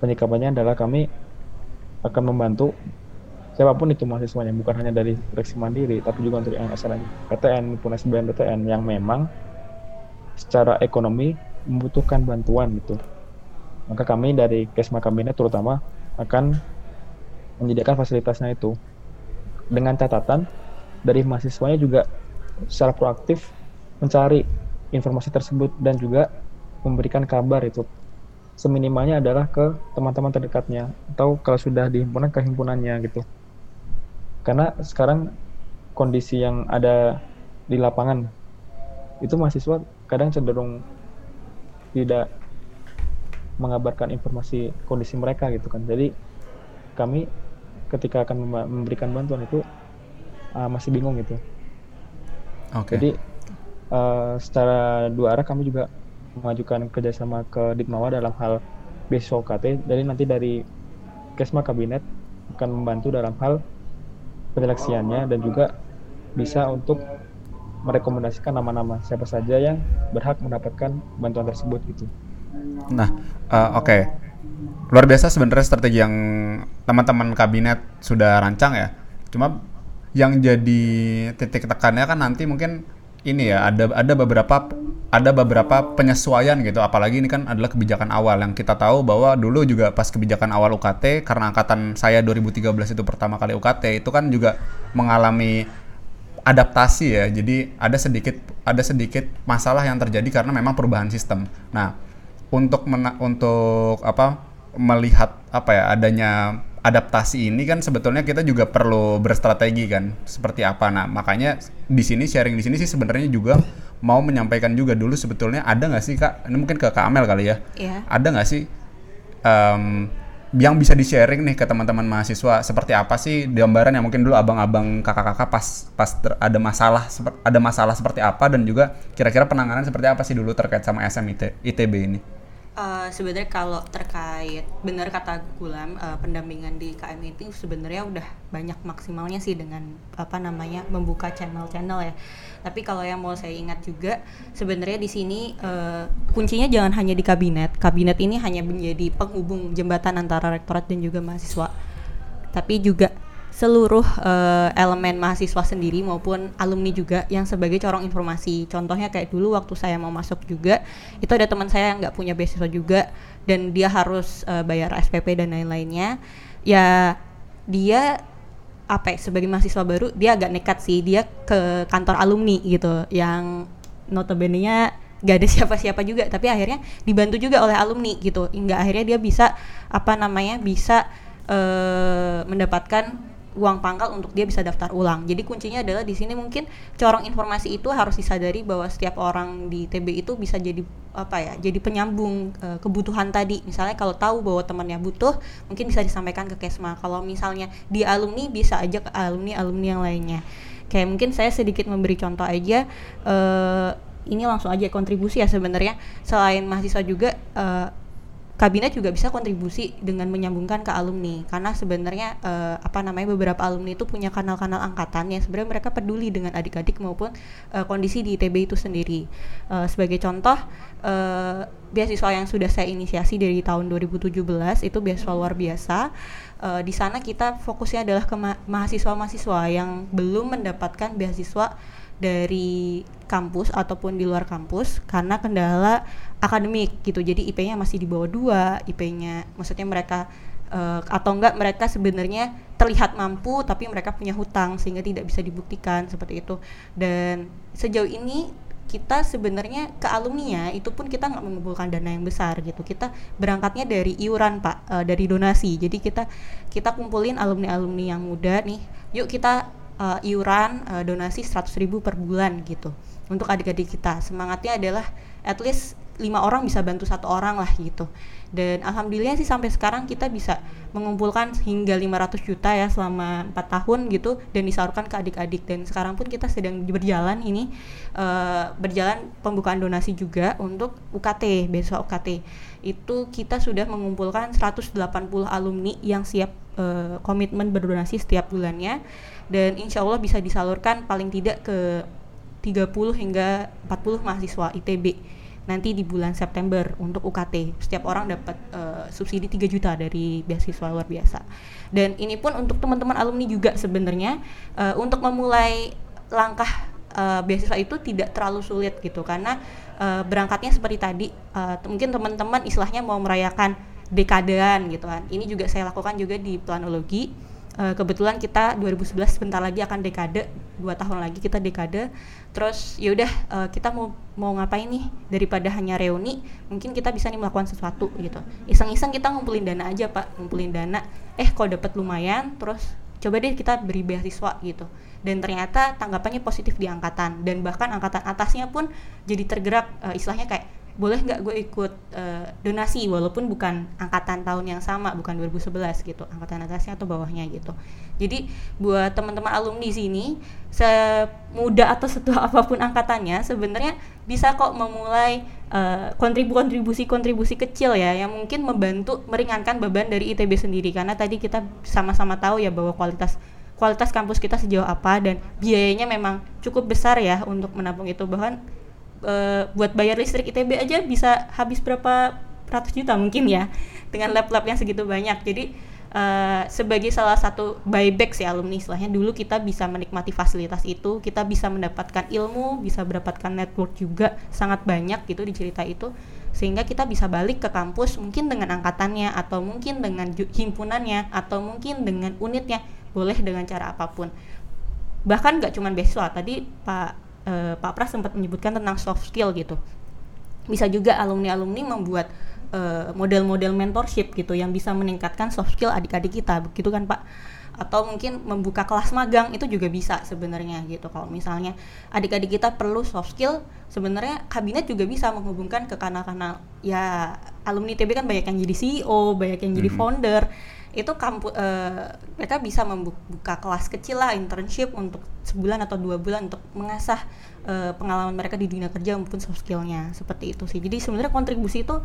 penyikapannya adalah kami akan membantu siapa pun itu mahasiswanya bukan hanya dari seleksi mandiri tapi juga untuk yang SNMPTN maupun SBMPTN yang memang secara ekonomi membutuhkan bantuan gitu maka kami dari Kesma Kabinet terutama akan menyediakan fasilitasnya itu dengan catatan dari mahasiswanya juga secara proaktif mencari informasi tersebut dan juga memberikan kabar itu. Seminimalnya adalah ke teman-teman terdekatnya atau kalau sudah di himpunan ke himpunannya gitu. Karena sekarang kondisi yang ada di lapangan itu mahasiswa kadang cenderung tidak mengabarkan informasi kondisi mereka gitu kan. Jadi kami ketika akan memberikan bantuan itu uh, masih bingung gitu Oke. jadi uh, secara dua arah kami juga mengajukan kerjasama ke Ditmawa dalam hal beasiswa UKT. Jadi nanti dari Kesma Kabinet akan membantu dalam hal penyeleksiannya dan juga bisa untuk merekomendasikan nama-nama siapa saja yang berhak mendapatkan bantuan tersebut gitu. Nah, uh, oke. Okay. Luar biasa sebenarnya strategi yang teman-teman kabinet sudah rancang ya. Cuma yang jadi titik tekannya kan nanti mungkin ini ya ada ada beberapa ada beberapa penyesuaian gitu. Apalagi ini kan adalah kebijakan awal. Yang kita tahu bahwa dulu juga pas kebijakan awal UKT karena angkatan saya 2013 itu pertama kali UKT itu kan juga mengalami adaptasi ya. Jadi ada sedikit ada sedikit masalah yang terjadi karena memang perubahan sistem. Nah untuk mena untuk apa melihat apa ya adanya adaptasi ini kan sebetulnya kita juga perlu berstrategi kan seperti apa. Nah makanya di sini sharing di sini sih sebenarnya juga mau menyampaikan juga dulu sebetulnya ada nggak sih kak? Ini mungkin ke kak Amel kali ya. Yeah. ada nggak sih um, yang bisa di sharing nih ke teman-teman mahasiswa? Seperti apa sih gambaran yang mungkin dulu abang-abang kakak-kakak pas pas ada masalah ada masalah seperti apa? Dan juga kira-kira penanganan seperti apa sih dulu terkait sama SMIT ITB ini Uh, sebenarnya kalau terkait benar kata Gulam uh, pendampingan di KM itu sebenarnya udah banyak maksimalnya sih dengan apa namanya membuka channel-channel ya. Tapi kalau yang mau saya ingat juga sebenarnya di sini uh, kuncinya jangan hanya di kabinet. Kabinet ini hanya menjadi penghubung jembatan antara rektorat dan juga mahasiswa. Tapi juga seluruh uh, elemen mahasiswa sendiri maupun alumni juga yang sebagai corong informasi. Contohnya kayak dulu waktu saya mau masuk juga, itu ada teman saya yang nggak punya beasiswa juga dan dia harus uh, bayar SPP dan lain-lainnya. Ya dia apa ya, sebagai mahasiswa baru dia agak nekat sih dia ke kantor alumni gitu yang notabene-nya gak ada siapa-siapa juga tapi akhirnya dibantu juga oleh alumni gitu hingga akhirnya dia bisa apa namanya bisa uh, mendapatkan uang pangkal untuk dia bisa daftar ulang. Jadi kuncinya adalah di sini mungkin corong informasi itu harus disadari bahwa setiap orang di TB itu bisa jadi apa ya, jadi penyambung e, kebutuhan tadi. Misalnya kalau tahu bahwa temannya butuh, mungkin bisa disampaikan ke Kesma. Kalau misalnya di alumni bisa aja ke alumni alumni yang lainnya. Kayak mungkin saya sedikit memberi contoh aja. E, ini langsung aja kontribusi ya sebenarnya. Selain mahasiswa juga e, kabinet juga bisa kontribusi dengan menyambungkan ke alumni karena sebenarnya uh, apa namanya beberapa alumni itu punya kanal-kanal angkatan yang sebenarnya mereka peduli dengan adik-adik maupun uh, kondisi di ITB itu sendiri. Uh, sebagai contoh uh, beasiswa yang sudah saya inisiasi dari tahun 2017 itu beasiswa luar biasa. Uh, di sana kita fokusnya adalah ke ma mahasiswa-mahasiswa yang belum mendapatkan beasiswa dari kampus ataupun di luar kampus karena kendala akademik gitu. Jadi IP-nya masih di bawah dua IP-nya maksudnya mereka uh, atau enggak mereka sebenarnya terlihat mampu tapi mereka punya hutang sehingga tidak bisa dibuktikan seperti itu. Dan sejauh ini kita sebenarnya ke alumni itu pun kita nggak mengumpulkan dana yang besar gitu. Kita berangkatnya dari iuran pak uh, dari donasi. Jadi kita kita kumpulin alumni alumni yang muda nih yuk kita uh, iuran uh, donasi 100 ribu per bulan gitu untuk adik-adik kita. Semangatnya adalah at least lima orang bisa bantu satu orang lah gitu. Dan alhamdulillah sih sampai sekarang kita bisa mengumpulkan hingga 500 juta ya selama empat tahun gitu dan disalurkan ke adik-adik. Dan sekarang pun kita sedang berjalan ini uh, berjalan pembukaan donasi juga untuk UKT beasiswa UKT itu kita sudah mengumpulkan 180 alumni yang siap uh, komitmen berdonasi setiap bulannya dan insya Allah bisa disalurkan paling tidak ke 30 hingga 40 mahasiswa ITB nanti di bulan September untuk UKT. Setiap orang dapat uh, subsidi 3 juta dari beasiswa luar biasa. Dan ini pun untuk teman-teman alumni juga sebenarnya uh, untuk memulai langkah uh, beasiswa itu tidak terlalu sulit gitu karena uh, berangkatnya seperti tadi uh, mungkin teman-teman istilahnya mau merayakan dekadean gitu kan. Ini juga saya lakukan juga di planologi uh, kebetulan kita 2011 sebentar lagi akan dekade dua tahun lagi kita dekade. Terus yaudah uh, kita mau mau ngapain nih? Daripada hanya reuni mungkin kita bisa nih melakukan sesuatu gitu. Iseng-iseng kita ngumpulin dana aja pak. Ngumpulin dana. Eh kok dapat lumayan? Terus coba deh kita beri beasiswa gitu. Dan ternyata tanggapannya positif di angkatan. Dan bahkan angkatan atasnya pun jadi tergerak. Uh, istilahnya kayak boleh nggak gue ikut uh, donasi walaupun bukan angkatan tahun yang sama bukan 2011 gitu angkatan atasnya atau bawahnya gitu. Jadi buat teman-teman alumni sini semuda atau setua apa pun angkatannya sebenarnya bisa kok memulai uh, kontribusi-kontribusi kecil ya yang mungkin membantu meringankan beban dari ITB sendiri. Karena tadi kita sama-sama tahu ya bahwa kualitas kualitas kampus kita sejauh apa dan biayanya memang cukup besar ya untuk menampung itu. Bahkan uh, buat bayar listrik ITB aja bisa habis berapa ratus juta mungkin ya dengan lab-lab yang segitu banyak. Jadi uh, sebagai salah satu buyback sih alumni istilahnya dulu kita bisa menikmati fasilitas itu kita bisa mendapatkan ilmu bisa mendapatkan network juga sangat banyak gitu di cerita itu sehingga kita bisa balik ke kampus mungkin dengan angkatannya atau mungkin dengan himpunannya atau mungkin dengan unitnya boleh dengan cara apa pun. Bahkan nggak cuma beasiswa tadi Pak uh, Pak Pras sempat menyebutkan tentang soft skill gitu. Bisa juga alumni-alumni membuat uh, model-model mentorship gitu yang bisa meningkatkan soft skill adik-adik kita begitu kan Pak? Atau mungkin membuka kelas magang itu juga bisa sebenarnya gitu. Kalau misalnya adik-adik kita perlu soft skill sebenarnya kabinet juga bisa menghubungkan ke kanal-kanal ya alumni TB kan banyak yang jadi CEO banyak yang jadi mm -hmm. Itu kampus uh, mereka bisa membuka kelas kecil lah internship untuk sebulan atau dua bulan untuk mengasah uh, pengalaman mereka di dunia kerja maupun soft skillnya. Seperti itu sih. Jadi sebenarnya kontribusi itu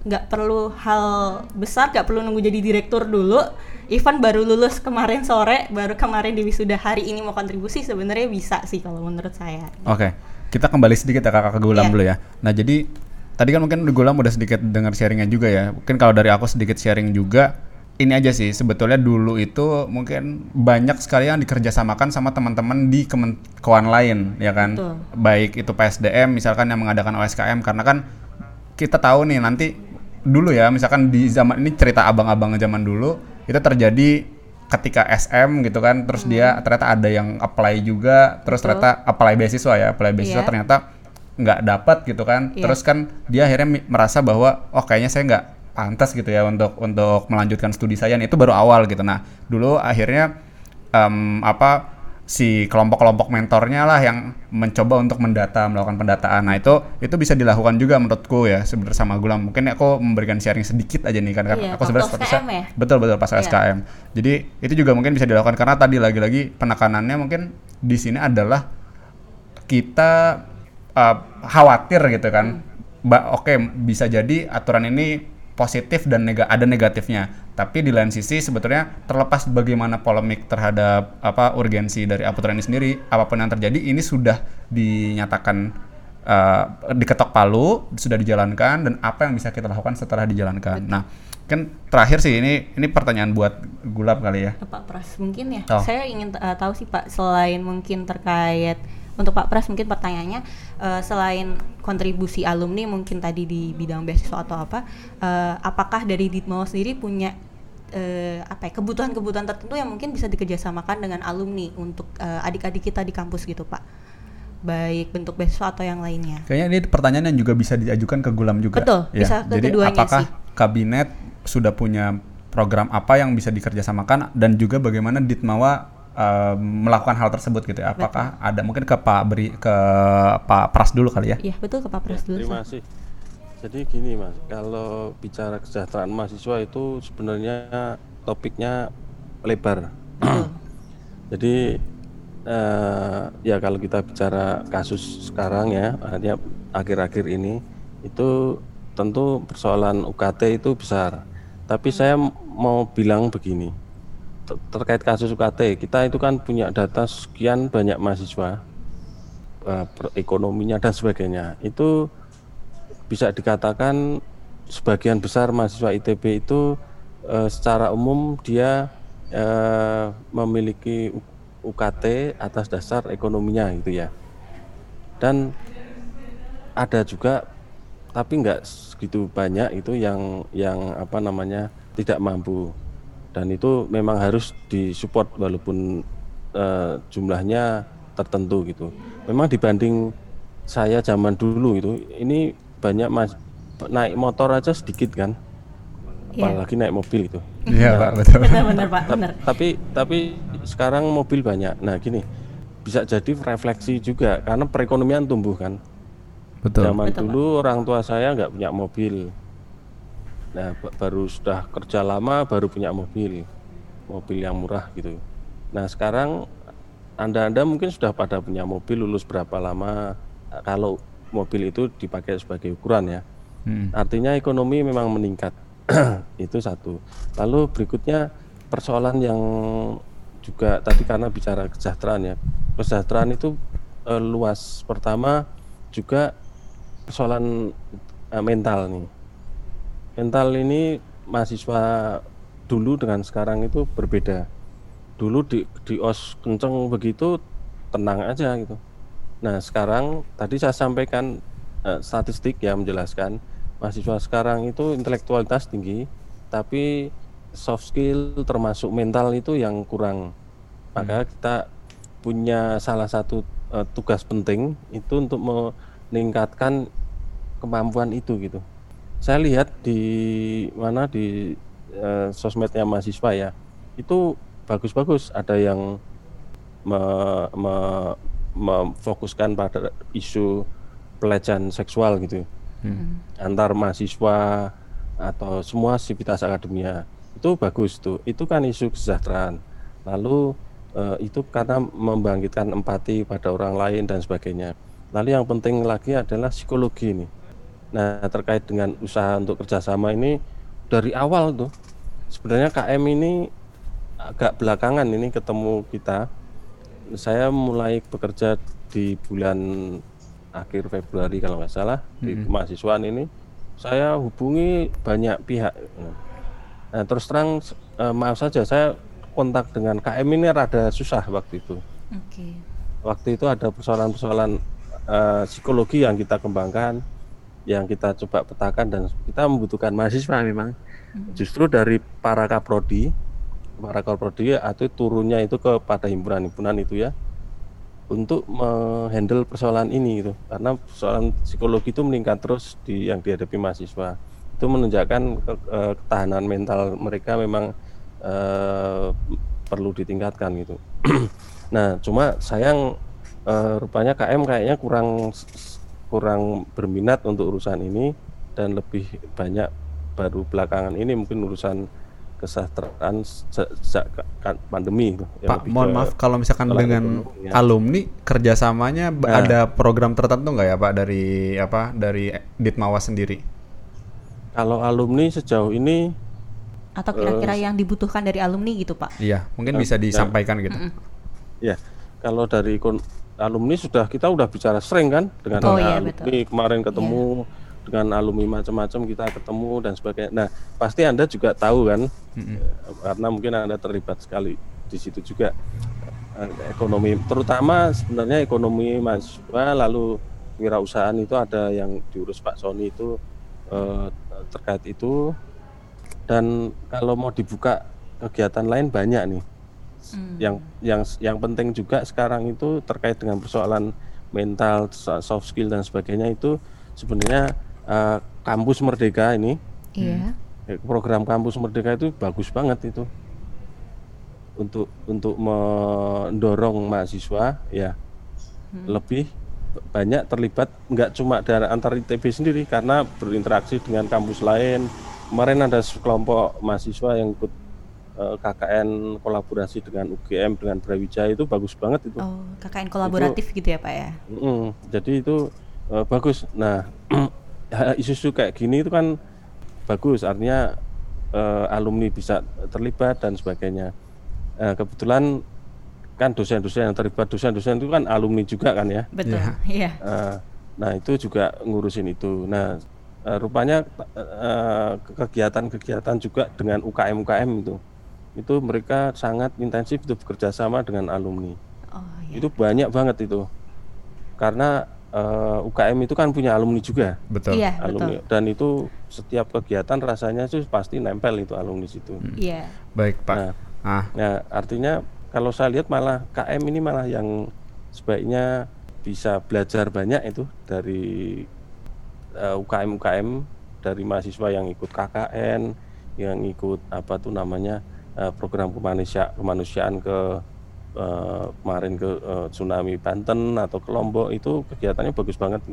nggak perlu hal besar nggak perlu nunggu jadi direktur dulu. Ivan baru lulus kemarin sore baru kemarin di wisuda. Hari ini mau kontribusi sebenarnya bisa sih kalau menurut saya. Oke okay. kita kembali sedikit ya kakak ke Gulam yeah. dulu ya. Nah jadi tadi kan mungkin Gulam udah sedikit dengar sharingnya juga ya. Mungkin kalau dari aku sedikit sharing juga ini aja sih sebetulnya dulu itu mungkin banyak sekali yang dikerjasamakan sama teman-teman di kementerian lain ya kan Betul. baik itu PSDM misalkan yang mengadakan OSKM karena kan kita tahu nih nanti dulu ya misalkan di zaman ini cerita abang-abang zaman dulu itu terjadi ketika SM gitu kan terus hmm. dia ternyata ada yang apply juga terus Betul. ternyata apply beasiswa ya apply beasiswa yeah. ternyata nggak dapat gitu kan yeah. terus kan dia akhirnya merasa bahwa oh kayaknya saya nggak pantas gitu ya untuk untuk melanjutkan studi saya. Itu baru awal gitu. Nah dulu akhirnya um, apa si kelompok-kelompok mentornya lah yang mencoba untuk mendata melakukan pendataan. Nah itu itu bisa dilakukan juga menurutku ya sebenarnya sama Gulam mungkin aku memberikan sharing sedikit aja nih kan. Iya, aku sebenarnya ya? betul betul pas iya. SKM jadi itu juga mungkin bisa dilakukan. Karena tadi lagi-lagi penekanannya mungkin di sini adalah kita uh, khawatir gitu kan. Hmm. oke okay, bisa jadi aturan ini positif dan nega ada negatifnya. Tapi di lain sisi sebetulnya terlepas bagaimana polemik terhadap apa urgensi dari aturan ini sendiri, apa pun yang terjadi ini sudah dinyatakan uh, diketok palu, sudah dijalankan dan apa yang bisa kita lakukan setelah dijalankan. Betul. Nah, kan terakhir sih ini ini pertanyaan buat Gulab kali ya. Pak Pras mungkin ya. Oh. Saya ingin uh, tahu sih Pak selain mungkin terkait untuk Pak Pras mungkin pertanyaannya uh, selain kontribusi alumni mungkin tadi di bidang beasiswa atau apa, uh, apakah dari Ditmo sendiri punya uh, apa ya kebutuhan-kebutuhan tertentu yang mungkin bisa dikerjasamakan dengan alumni untuk uh, adik-adik kita di kampus gitu Pak? Baik bentuk beasiswa atau yang lainnya. Kayaknya ini pertanyaan yang juga bisa diajukan ke Gulam juga. Betul, ya. bisa ke Jadi apakah sih. kabinet sudah punya program apa yang bisa dikerjasamakan dan juga bagaimana Ditmawa uh, melakukan hal tersebut gitu ya. Apakah betul. ada mungkin ke Pak beri ke Pak Pras dulu kali ya? Iya betul ke Pak Pras ya, dulu. Terima kasih. Jadi gini mas, kalau bicara kesejahteraan mahasiswa itu sebenarnya topiknya lebar. Jadi uh, ya kalau kita bicara kasus sekarang ya, artinya akhir-akhir ini itu tentu persoalan UKT itu besar. Tapi saya mau bilang begini, terkait kasus UKT kita itu kan punya data sekian banyak mahasiswa uh, ekonominya dan sebagainya. Itu bisa dikatakan sebagian besar mahasiswa ITB itu uh, secara umum dia uh, memiliki UKT atas dasar ekonominya gitu ya. Dan ada juga tapi nggak segitu banyak itu yang yang apa namanya tidak mampu dan itu memang harus disupport walaupun uh, jumlahnya tertentu gitu. Memang dibanding saya zaman dulu itu ini banyak mas naik motor aja sedikit kan, yeah. apalagi naik mobil itu. Iya pak betul. Benar-benar pak. Benar. Tapi tapi sekarang mobil banyak. Nah gini bisa jadi refleksi juga karena perekonomian tumbuh kan. Betul. Zaman Betul, dulu orang tua saya nggak punya mobil. Nah, ba- baru sudah kerja lama baru punya mobil, mobil yang murah gitu. Nah, sekarang anda-anda mungkin sudah pada punya mobil lulus berapa lama? Kalau mobil itu dipakai sebagai ukuran ya. Hmm. Artinya ekonomi memang meningkat. itu satu. Lalu berikutnya persoalan yang juga tadi karena bicara kesejahteraan ya. Kesejahteraan itu eh, luas. Pertama juga persoalan eh, mental nih. Mental ini mahasiswa dulu dengan sekarang itu berbeda. Dulu di di OS kenceng begitu tenang aja gitu. Nah, sekarang tadi saya sampaikan eh, statistik yang menjelaskan mahasiswa sekarang itu intelektualitas tinggi, tapi soft skill termasuk mental itu yang kurang. Maka kita punya salah satu eh, tugas penting itu untuk meningkatkan kemampuan itu gitu. Saya lihat di mana di eh, sosmednya mahasiswa ya, itu bagus-bagus. Ada yang me- me- memfokuskan pada isu pelecehan seksual gitu. Antar mahasiswa atau semua sivitas akademia. Itu bagus tuh. Itu kan isu kesejahteraan. Lalu eh, itu karena membangkitkan empati pada orang lain dan sebagainya. Lalu yang penting lagi adalah psikologi ini nah terkait dengan usaha untuk kerjasama ini dari awal tuh sebenarnya KM ini agak belakangan ini ketemu kita. Saya mulai bekerja di bulan akhir Februari kalau nggak salah di kemahasiswaan ini. Saya hubungi banyak pihak. Nah terus terang eh, maaf saja saya kontak dengan KM ini rada susah waktu itu. Oke. waktu itu ada persoalan-persoalan eh, psikologi yang kita kembangkan yang kita coba petakan dan kita membutuhkan mahasiswa memang. Justru dari para kaprodi para kaprodi atau turunnya itu kepada himpunan-himpunan itu ya untuk menghandle persoalan ini gitu karena persoalan psikologi itu meningkat terus di yang dihadapi mahasiswa. Itu menunjukkan ke- eh, ketahanan mental mereka memang eh, perlu ditingkatkan gitu. Nah cuma sayang eh, rupanya KM kayaknya kurang kurang berminat untuk urusan ini dan lebih banyak baru belakangan ini mungkin urusan kesejahteraan se- sejak ka- pandemi yang Pak, mohon ke- maaf kalau misalkan dengan ekonomi, ya. alumni kerjasamanya Nah. ada program tertentu nggak ya Pak dari apa dari Ditmawa sendiri? kalau alumni sejauh ini Atau kira-kira yang dibutuhkan dari alumni gitu, Pak? Iya, mungkin bisa Nah. disampaikan gitu. ya kalau dari alumni sudah kita udah bicara sering kan dengan Oh, iya, alumni betul. kemarin ketemu dengan alumni macam-macam kita ketemu dan sebagainya. Nah pasti anda juga tahu kan Mm-mm. eh, karena mungkin anda terlibat sekali di situ juga eh, ekonomi terutama sebenarnya ekonomi mahasiswa lalu wirausahaan itu ada yang diurus Pak Sony itu eh, terkait itu dan kalau mau dibuka kegiatan lain banyak nih Hmm. yang yang yang penting juga sekarang itu terkait dengan persoalan mental so- soft skill dan sebagainya itu sebenarnya eh, kampus merdeka ini Iya. eh, program kampus merdeka itu bagus banget itu. Untuk untuk mendorong mahasiswa ya lebih banyak terlibat nggak cuma dari antar ITB sendiri karena berinteraksi dengan kampus lain. Kemarin ada sekelompok mahasiswa yang ikut KKN kolaborasi dengan UGM dengan Brawijaya itu bagus banget itu Oh, KKN kolaboratif gitu ya, Pak ya? Mm, jadi itu eh, bagus. Nah, isu-isu kayak gini itu kan bagus, artinya eh, alumni bisa terlibat dan sebagainya. Eh, kebetulan kan dosen-dosen yang terlibat, dosen-dosen itu kan alumni juga kan ya. Betul. Iya. Eh, nah itu juga ngurusin itu. Nah eh, rupanya eh, kegiatan-kegiatan juga dengan UKM-UKM itu, itu mereka sangat intensif itu bekerja sama dengan alumni Oh, iya. itu banyak banget itu karena eh, UKM itu kan punya alumni juga Betul. Iya, alumni betul. dan itu setiap kegiatan rasanya itu pasti nempel itu alumni situ Iya. Baik Pak. Nah. Ah, nah artinya kalau saya lihat malah KM ini malah yang sebaiknya bisa belajar banyak itu dari eh, UKM UKM dari mahasiswa yang ikut KKN yang ikut apa tuh namanya eh, program kemanusia kemanusiaan ke eh, kemarin ke eh, tsunami Banten atau ke Lombok itu kegiatannya bagus banget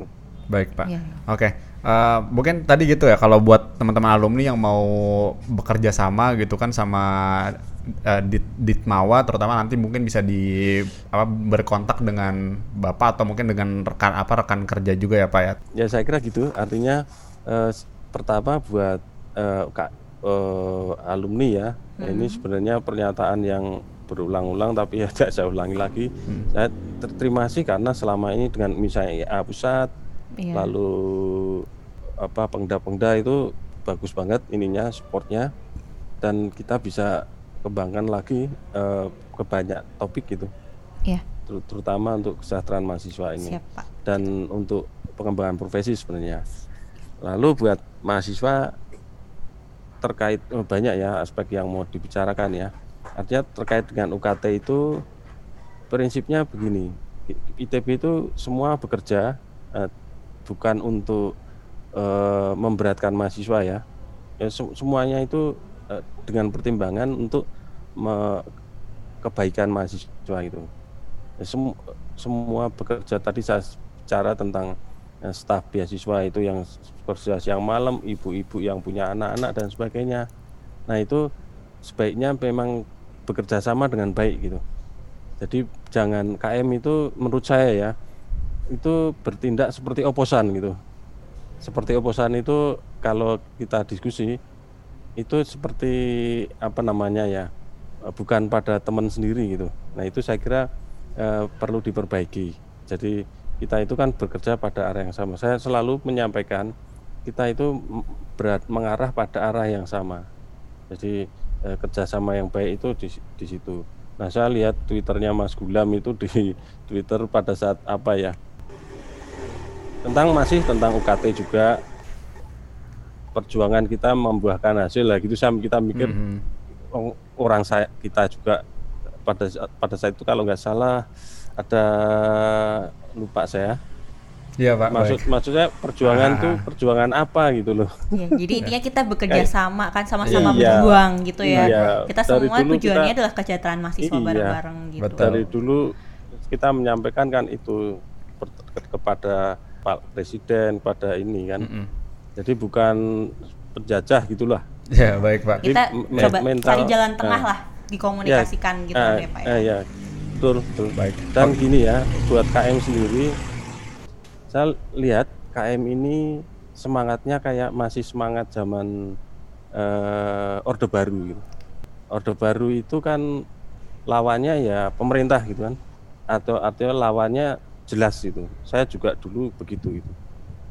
Baik pak. Ya. Oke. Okay. Uh, mungkin tadi gitu ya kalau buat teman-teman alumni yang mau bekerja sama gitu kan sama uh, dit ditmawa terutama nanti mungkin bisa di apa berkontak dengan bapak atau mungkin dengan rekan apa rekan kerja juga ya pak ya. Ya saya kira gitu. Artinya uh, pertama buat uh, kak uh, alumni ya hmm. ini sebenarnya pernyataan yang berulang-ulang tapi ya tidak saya ulangi lagi. Hmm. Saya terima kasih karena selama ini dengan misalnya IA pusat iya. lalu apa pengda-pengda itu bagus banget ininya supportnya dan kita bisa kembangkan lagi uh, ke banyak topik gitu yeah. Ter terutama untuk kesejahteraan mahasiswa ini Siap, Pak. dan untuk pengembangan profesi sebenarnya lalu buat mahasiswa terkait oh, banyak ya aspek yang mau dibicarakan ya artinya terkait dengan UKT itu prinsipnya begini ITB itu semua bekerja uh, bukan untuk uh, memberatkan mahasiswa ya. ya se semuanya itu dengan pertimbangan untuk kebaikan mahasiswa itu. Ya, sem semua bekerja tadi saya bicara tentang staf beasiswa itu yang kerja siang malam, ibu-ibu yang punya anak-anak dan sebagainya. Nah itu sebaiknya memang bekerja sama dengan baik gitu. Jadi jangan KM itu menurut saya ya itu bertindak seperti oposan gitu seperti oposan itu kalau kita diskusi itu seperti apa namanya ya bukan pada teman sendiri gitu nah itu saya kira eh, perlu diperbaiki jadi kita itu kan bekerja pada arah yang sama saya selalu menyampaikan kita itu berat mengarah pada arah yang sama. Jadi eh, kerjasama yang baik itu di, di situ. Nah saya lihat twitternya Mas Gulam itu di Twitter pada saat apa ya? Tentang masih tentang UKT juga. Perjuangan kita membuahkan hasil lah gitu. Saya kita mikir mm -hmm. orang saya kita juga pada pada saat itu kalau nggak salah ada lupa saya Iya pak. Maksud baik. maksudnya perjuangan ah. tuh perjuangan apa gitu loh. Ya, jadi intinya kita bekerja sama kan sama-sama iya, berjuang gitu ya. Iya, kita semua tujuannya kita, adalah kesejahteraan mahasiswa iya, bareng-bareng gitu. Betul. Dari dulu kita menyampaikan kan itu kepada Pak Presiden pada ini kan. Mm -hmm. Jadi bukan penjajah gitulah. Ya baik Pak. Kita me coba mental, cari jalan tengah uh, lah dikomunikasikan ya, gitu uh, ya Pak ya. Uh, ya betul betul baik. Dan gini ya buat KM sendiri, saya lihat KM ini semangatnya kayak masih semangat zaman uh, Orde Baru gitu. Orde Baru itu kan lawannya ya pemerintah gitu kan atau artinya lawannya jelas itu. Saya juga dulu begitu itu.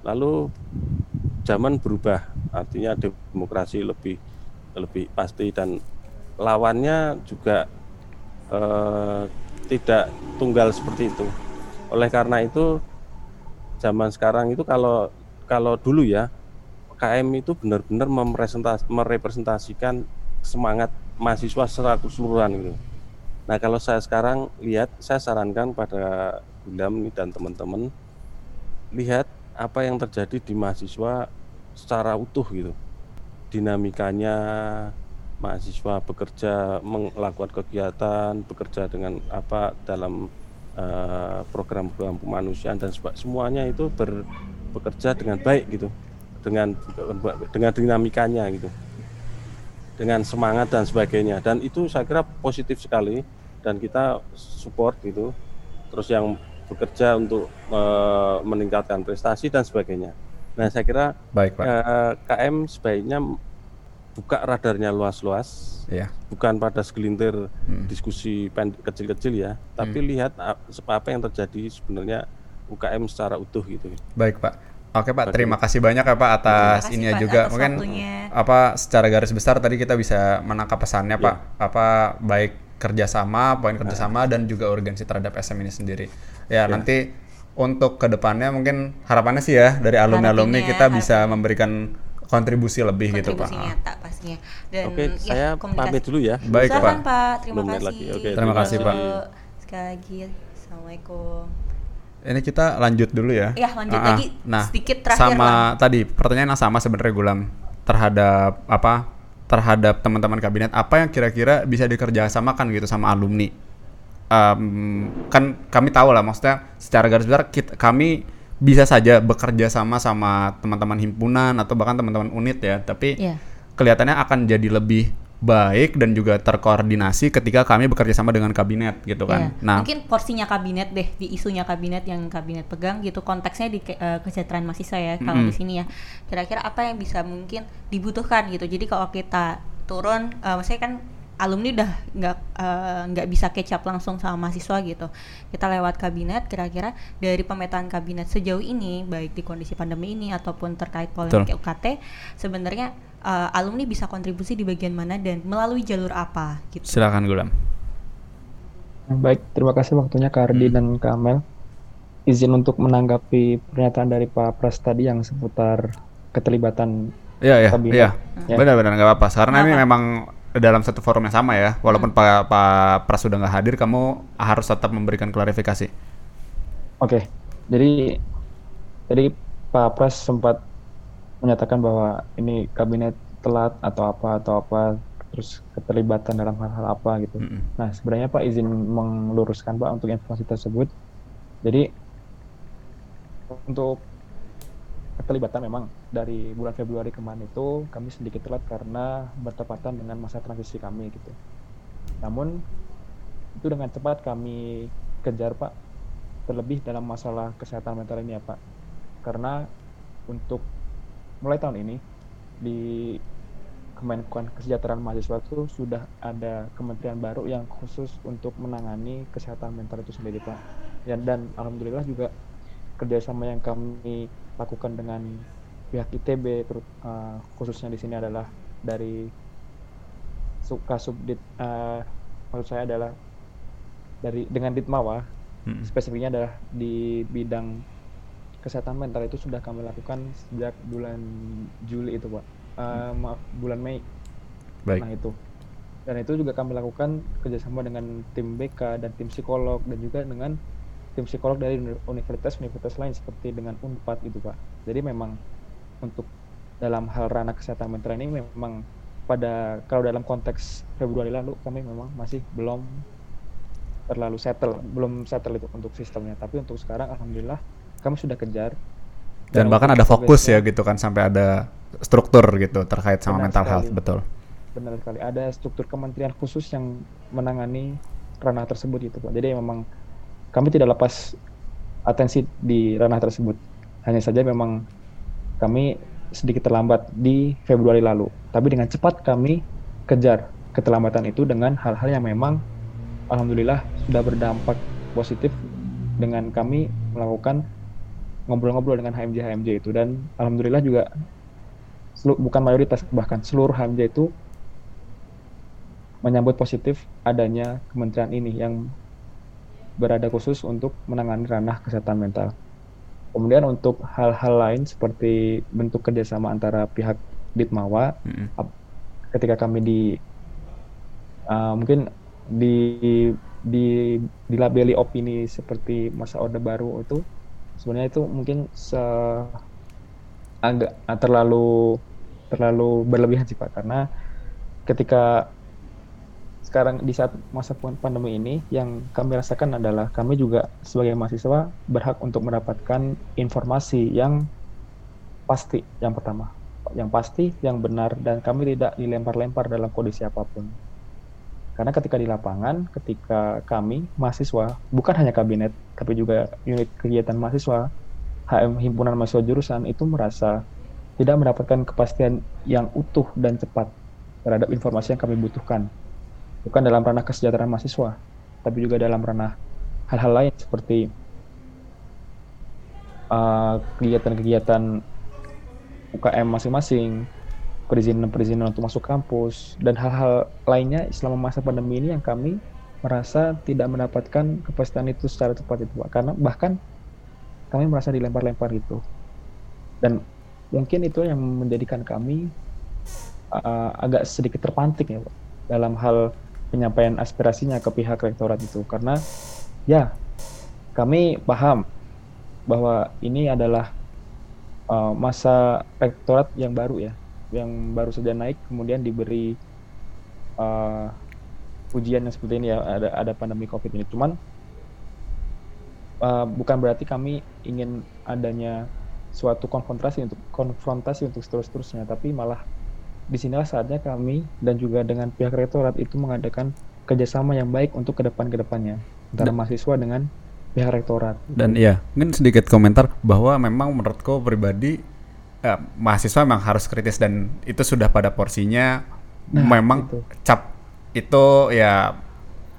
Lalu zaman berubah, artinya demokrasi lebih lebih pasti dan lawannya juga eh, tidak tunggal seperti itu. Oleh karena itu zaman sekarang itu kalau kalau dulu ya KM itu benar-benar merepresentasikan semangat mahasiswa secara keseluruhan gitu. Nah kalau saya sekarang lihat, saya sarankan pada Gulam dan teman-teman lihat apa yang terjadi di mahasiswa secara utuh gitu dinamikanya mahasiswa bekerja melakukan kegiatan bekerja dengan apa dalam uh, program-program kemanusiaan dan semuanya itu ber, bekerja dengan baik gitu. Dengan dengan dinamikanya gitu. Dengan semangat dan sebagainya. Dan itu saya kira positif sekali. Dan kita support gitu. Terus yang bekerja untuk uh, meningkatkan prestasi dan sebagainya. Nah, saya kira baik Pak. Uh, KM sebaiknya buka radarnya luas-luas, ya. bukan pada segelintir hmm. diskusi kecil-kecil ya, tapi hmm. lihat apa yang terjadi sebenarnya UKM secara utuh gitu. Baik Pak. Oke Pak, terima kasih banyak ya Pak atas ini juga. Atas Mungkin waktunya. apa secara garis besar tadi kita bisa menangkap pesannya ya. Pak. Apa baik kerjasama, poin kerjasama nah. dan juga urgensi terhadap SM ini sendiri. Ya, ya. nanti untuk ke depannya mungkin harapannya sih ya dari alumni-alumni kita bisa memberikan kontribusi lebih kontribusi gitu Pak. nyata pastinya. Dan Oke, ya, saya pamit dulu ya. Baik Pak. Pak. Terima Belum kasih. Lagi. Oke, terima, kasih Pak. Sekali lagi, assalamualaikum. Ini kita lanjut dulu ya. Iya lanjut uh -uh. lagi. Nah, sedikit terakhir. Sama lah. tadi pertanyaan yang sama sebenarnya Gulam terhadap apa terhadap teman-teman kabinet apa yang kira-kira bisa dikerjasamakan gitu sama alumni um, kan kami tahu lah maksudnya secara garis besar kita, kami bisa saja bekerja sama sama teman-teman himpunan atau bahkan teman-teman unit ya, tapi Iya. kelihatannya akan jadi lebih baik dan juga terkoordinasi ketika kami bekerja sama dengan kabinet gitu kan. Iya. Nah, mungkin porsinya kabinet deh di isunya kabinet yang kabinet pegang gitu konteksnya di ke- eh, kesejahteraan mahasiswa ya kalau Mm-mm. di sini ya kira-kira apa yang bisa mungkin dibutuhkan gitu jadi kalau kita turun eh, maksudnya kan alumni udah nggak eh, nggak bisa kecap langsung sama mahasiswa gitu kita lewat kabinet kira-kira dari pemetaan kabinet sejauh ini baik di kondisi pandemi ini ataupun terkait polemik UKT sebenarnya eh, alumni bisa kontribusi di bagian mana dan melalui jalur apa gitu silakan Gulam. Baik, terima kasih waktunya Kak Ardi dan Kak Amel. Izin untuk menanggapi pernyataan dari Pak Pras tadi yang seputar keterlibatan Iya ya, iya. Ya. Benar-benar nggak apa-apa. Karena ini memang dalam satu forum yang sama ya. Walaupun Pak Pak Pras sudah nggak hadir, kamu harus tetap memberikan klarifikasi. Oke, jadi jadi Pak Pras sempat menyatakan bahwa ini kabinet telat atau apa atau apa, terus keterlibatan dalam hal-hal apa gitu. Mm-mm. Nah, sebenarnya Pak izin meluruskan Pak untuk informasi tersebut. Jadi untuk keterlibatan memang dari bulan Februari kemarin itu kami sedikit telat karena bertepatan dengan masa transisi kami gitu. Namun itu dengan cepat kami kejar Pak terlebih dalam masalah kesehatan mental ini ya Pak. Karena untuk mulai tahun ini di Kemenkuan Kesejahteraan Mahasiswa itu sudah ada kementerian baru yang khusus untuk menangani kesehatan mental itu sendiri Pak. Ya, dan alhamdulillah juga kerjasama yang kami lakukan dengan pihak ITB terut- eh, khususnya di sini adalah dari Sukasubdit eh, maksud saya adalah dari dengan Ditmawa Mm-mm. spesifiknya adalah di bidang kesehatan mental itu sudah kami lakukan sejak bulan Juli itu pak Eh, maaf bulan Mei Baik. nah itu dan itu juga kami lakukan kerjasama dengan tim BK dan tim psikolog dan juga dengan tim psikolog dari uni- universitas-universitas lain seperti dengan Unpad itu pak. Jadi memang untuk dalam hal ranah kesehatan mental ini memang pada kalau dalam konteks Februari lalu kami memang masih belum terlalu settle belum settle itu untuk sistemnya. Tapi untuk sekarang alhamdulillah kami sudah kejar. Dan bahkan ada fokus ya gitu kan sampai ada struktur gitu terkait sama Benar mental sekali. health, betul. benar sekali. Ada struktur kementerian khusus yang menangani ranah tersebut itu pak. Jadi memang kami tidak lepas atensi di ranah tersebut. Hanya saja memang kami sedikit terlambat di Februari lalu. Tapi dengan cepat kami kejar keterlambatan itu dengan hal-hal yang memang alhamdulillah sudah berdampak positif dengan kami melakukan ngobrol-ngobrol dengan HMJ HMJ itu. Dan alhamdulillah juga bukan mayoritas bahkan seluruh HMJ itu menyambut positif adanya kementerian ini yang berada khusus untuk menangani ranah kesehatan mental. Kemudian untuk hal-hal lain seperti bentuk kerjasama antara pihak Ditmawa Mm-mm. ketika kami di uh, mungkin di di dilabeli opini seperti masa orde baru itu sebenarnya itu mungkin se agak terlalu terlalu berlebihan sih pak karena ketika sekarang di saat masa pan- pandemi ini yang kami rasakan adalah kami juga sebagai mahasiswa berhak untuk mendapatkan informasi yang pasti yang pertama. Yang pasti yang benar dan kami tidak dilempar-lempar dalam kondisi apa pun. Karena ketika di lapangan ketika kami mahasiswa bukan hanya kabinet tapi juga unit kegiatan mahasiswa HM himpunan mahasiswa jurusan itu merasa tidak mendapatkan kepastian yang utuh dan cepat terhadap informasi yang kami butuhkan bukan dalam ranah kesejahteraan mahasiswa tapi juga dalam ranah hal-hal lain seperti uh, kegiatan-kegiatan UKM masing-masing perizinan-perizinan untuk masuk kampus dan hal-hal lainnya selama masa pandemi ini yang kami merasa tidak mendapatkan kepastian itu secara cepat itu Pak. karena bahkan kami merasa dilempar-lempar gitu dan mungkin itu yang menjadikan kami uh, agak sedikit terpantik ya Pak, dalam hal penyampaian aspirasinya ke pihak rektorat itu. Karena ya kami paham bahwa ini adalah uh, masa rektorat yang baru ya yang baru saja naik kemudian diberi uh, ujian yang seperti ini ya ada ada pandemi covid ini. Cuman uh, bukan berarti kami ingin adanya suatu konfrontasi untuk konfrontasi untuk seterus-terusnya, tapi malah di sinilah saatnya kami dan juga dengan pihak rektorat itu mengadakan kerjasama yang baik untuk ke depan ke depannya antara mahasiswa dengan pihak rektorat. Dan iya, mungkin sedikit komentar bahwa memang menurutku pribadi eh, mahasiswa memang harus kritis dan itu sudah pada porsinya nah, memang itu. cap itu ya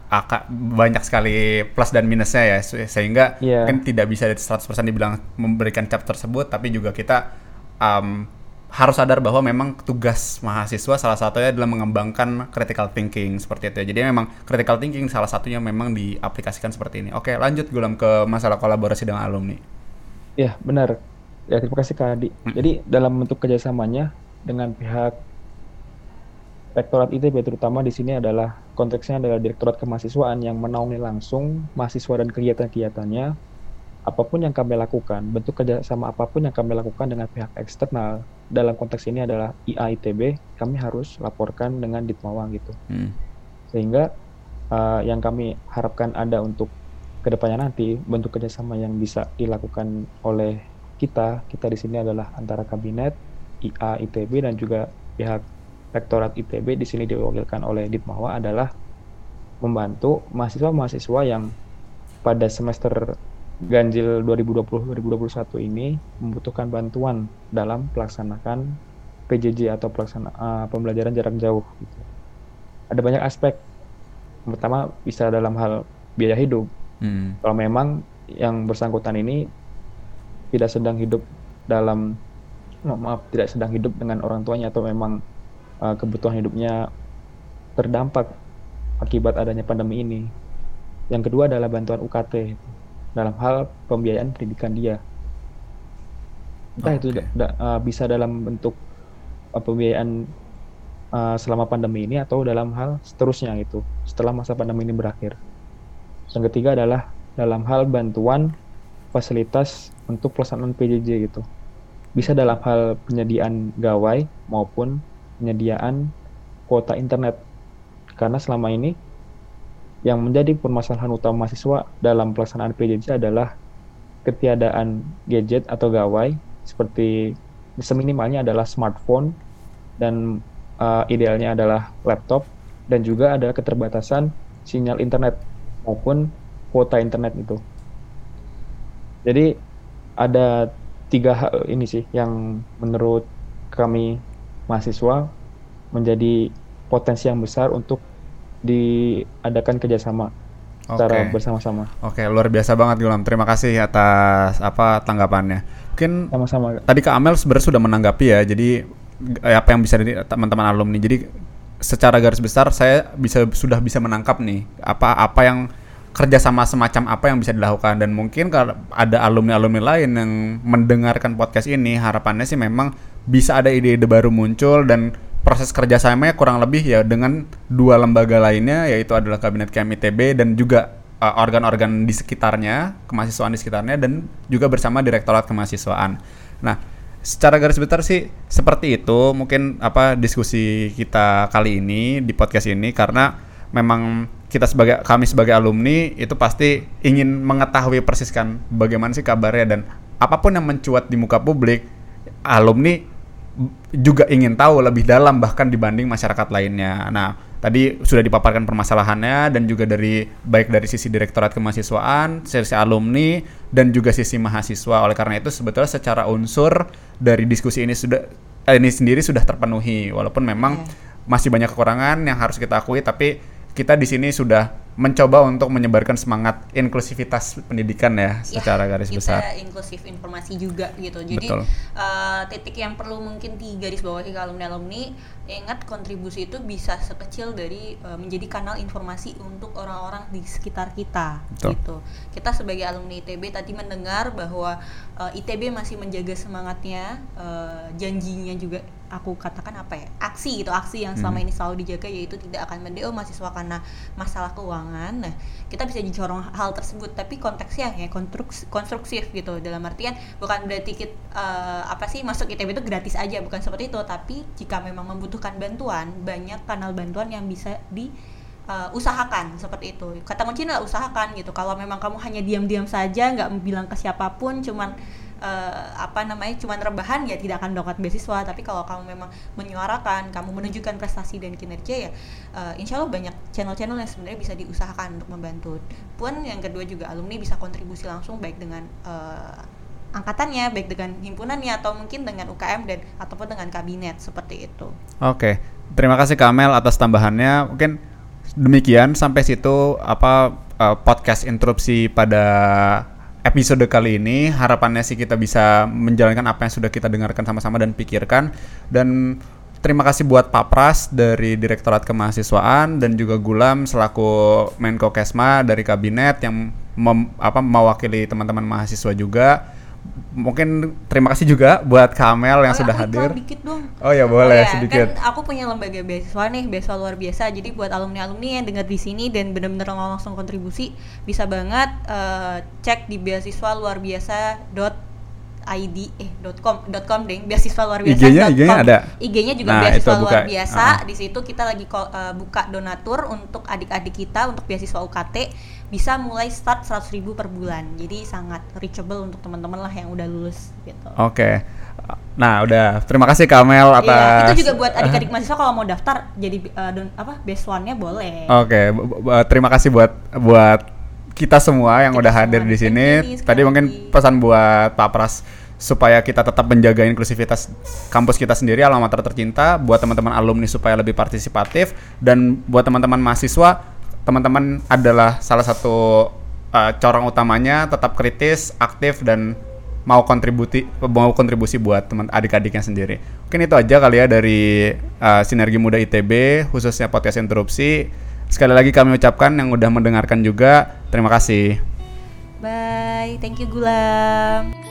akan banyak sekali plus dan minusnya ya sehingga yeah. kan tidak bisa 100% dibilang memberikan cap tersebut tapi juga kita um, harus sadar bahwa memang tugas mahasiswa salah satunya adalah mengembangkan critical thinking seperti itu. Jadi memang critical thinking salah satunya memang diaplikasikan seperti ini. Oke, lanjut Gulam ke masalah kolaborasi dengan alumni. Ya, benar. Ya, terima kasih Kak Adi. Hmm. Jadi dalam bentuk kerjasamanya dengan pihak Rektorat ITB terutama di sini adalah konteksnya adalah Direktorat Kemahasiswaan yang menaungi langsung mahasiswa dan kegiatan-kegiatannya. Apa pun yang kami lakukan, bentuk kerjasama apa pun yang kami lakukan dengan pihak eksternal, dalam konteks ini adalah IAITB, kami harus laporkan dengan Ditmawang gitu. Hmm. Sehingga uh, yang kami harapkan ada untuk ke depannya nanti bentuk kerjasama yang bisa dilakukan oleh kita, kita di sini adalah antara kabinet, IAITB dan juga pihak Rektorat ITB di sini diwakilkan oleh Ditmawa adalah membantu mahasiswa-mahasiswa yang pada semester ganjil 2020-2021 ini membutuhkan bantuan dalam pelaksanakan PJJ atau pelaksana uh, pembelajaran jarak jauh. Gitu. Ada banyak aspek. Pertama bisa dalam hal biaya hidup. Hmm. Kalau memang yang bersangkutan ini tidak sedang hidup dalam maaf tidak sedang hidup dengan orang tuanya atau memang uh, kebutuhan hidupnya terdampak akibat adanya pandemi ini. Yang kedua adalah bantuan UKT dalam hal pembiayaan pendidikan dia. Entah okay. itu da, uh, bisa dalam bentuk uh, pembiayaan uh, selama pandemi ini atau dalam hal seterusnya itu setelah masa pandemi ini berakhir. Yang ketiga adalah dalam hal bantuan fasilitas untuk pelaksanaan PJJ gitu. Bisa dalam hal penyediaan gawai maupun penyediaan kuota internet. Karena selama ini yang menjadi permasalahan utama mahasiswa dalam pelaksanaan PJJ adalah ketiadaan gadget atau gawai seperti seminimalnya adalah smartphone dan uh, idealnya adalah laptop dan juga ada keterbatasan sinyal internet maupun kuota internet itu. Jadi ada tiga hal ini sih yang menurut kami mahasiswa menjadi potensi yang besar untuk diadakan kerjasama okay. secara bersama-sama. Oke, okay, luar biasa banget Gulam. Terima kasih atas apa tanggapannya. Mungkin sama-sama. Tadi Kak Amel sebenarnya sudah menanggapi ya. Jadi eh, apa yang bisa dari teman-teman alumni. Jadi secara garis besar saya bisa sudah bisa menangkap nih apa apa yang kerjasama semacam apa yang bisa dilakukan dan mungkin kalau ada alumni-alumni lain yang mendengarkan podcast ini harapannya sih memang bisa ada ide-ide baru muncul dan proses kerjasamanya kurang lebih ya dengan dua lembaga lainnya yaitu adalah kabinet KMITB dan juga uh, organ-organ di sekitarnya kemahasiswaan di sekitarnya dan juga bersama direktorat kemahasiswaan. Nah, secara garis besar sih seperti itu mungkin apa diskusi kita kali ini di podcast ini karena memang kita sebagai kami sebagai alumni itu pasti ingin mengetahui persis kan bagaimana sih kabarnya dan apa pun yang mencuat di muka publik alumni juga ingin tahu lebih dalam bahkan dibanding masyarakat lainnya. Nah, tadi sudah dipaparkan permasalahannya dan juga dari baik dari sisi direktorat kemahasiswaan, sisi alumni dan juga sisi mahasiswa. Oleh karena itu sebetulnya secara unsur dari diskusi ini sudah eh, ini sendiri sudah terpenuhi walaupun memang yeah. masih banyak kekurangan yang harus kita akui tapi kita di sini sudah mencoba untuk menyebarkan semangat inklusivitas pendidikan ya, ya secara garis kita besar. inklusif informasi juga gitu. Jadi uh, titik yang perlu mungkin di garis bawah ke alumni alumni ingat kontribusi itu bisa sekecil dari uh, menjadi kanal informasi untuk orang-orang di sekitar kita Betul. gitu. Kita sebagai alumni ITB tadi mendengar bahwa uh, eh, ITB masih menjaga semangatnya, uh, janjinya juga aku katakan apa ya aksi gitu aksi yang selama hmm. ini selalu dijaga yaitu tidak akan mendeo mahasiswa karena masalah keuangan nah kita bisa dicorong hal tersebut tapi konteksnya ya konstruks, konstruksif gitu. Dalam artian bukan berarti kita uh, eh, apa sih masuk ITB itu gratis aja bukan seperti itu. Tapi jika memang membutuhkan bantuan banyak kanal bantuan yang bisa di uh, usahakan seperti itu. Kata kuncinya usahakan gitu. Kalau memang kamu hanya diam-diam saja nggak bilang ke siapa pun cuman uh, apa namanya cuman rebahan ya tidak akan dapat beasiswa tapi kalau kamu memang menyuarakan kamu menunjukkan prestasi dan kinerja ya uh, insya Allah banyak channel-channel yang sebenarnya bisa diusahakan untuk membantu pun yang kedua juga alumni bisa kontribusi langsung baik dengan uh, angkatannya baik dengan himpunannya atau mungkin dengan UKM dan ataupun dengan kabinet seperti itu. Oke, terima kasih Kamel atas tambahannya. Mungkin demikian sampai situ apa uh, podcast interupsi pada episode kali ini. Harapannya sih kita bisa menjalankan apa yang sudah kita dengarkan sama-sama dan pikirkan dan terima kasih buat Pak Pras dari Direktorat Kemahasiswaan dan juga Gulam selaku Menko Kesma dari kabinet yang mem, apa mewakili teman-teman mahasiswa juga mungkin terima kasih juga buat Kamel yang oh, sudah hadir. Dikit dong. Oh ya boleh oh, ya. sedikit. Kan aku punya lembaga beasiswa nih, beasiswa luar biasa. Jadi buat alumni-alumni yang dengar di sini dan benar-benar langsung kontribusi, bisa banget uh, cek di beasiswa luar biasa id eh dot com dot com deh beasiswa luar biasa IG-nya IG-nya ada IG-nya juga nah, beasiswa luar biasa uh. di situ kita lagi uh, buka donatur untuk adik-adik kita untuk beasiswa UKT bisa mulai start 100 ribu per bulan jadi sangat reachable untuk teman-teman lah yang udah lulus gitu oke okay. Nah, udah. Terima kasih Kamel atas. Iya, itu juga buat adik-adik mahasiswa kalau mau daftar jadi uh, don, apa best one-nya boleh. Oke, okay. terima kasih buat buat kita semua yang kita udah hadir di sini. Tadi mungkin pesan buat Pak Pras supaya kita tetap menjaga inklusivitas kampus kita sendiri alamater tercinta buat teman-teman alumni supaya lebih partisipatif dan buat teman-teman mahasiswa teman-teman adalah salah satu uh, corong utamanya tetap kritis, aktif dan mau kontribusi mau kontribusi buat teman adik-adiknya sendiri. Mungkin itu aja kali ya dari uh, Sinergi Muda ITB khususnya podcast interupsi. Sekali lagi kami ucapkan yang udah mendengarkan juga terima kasih. Bye, thank you Gulam.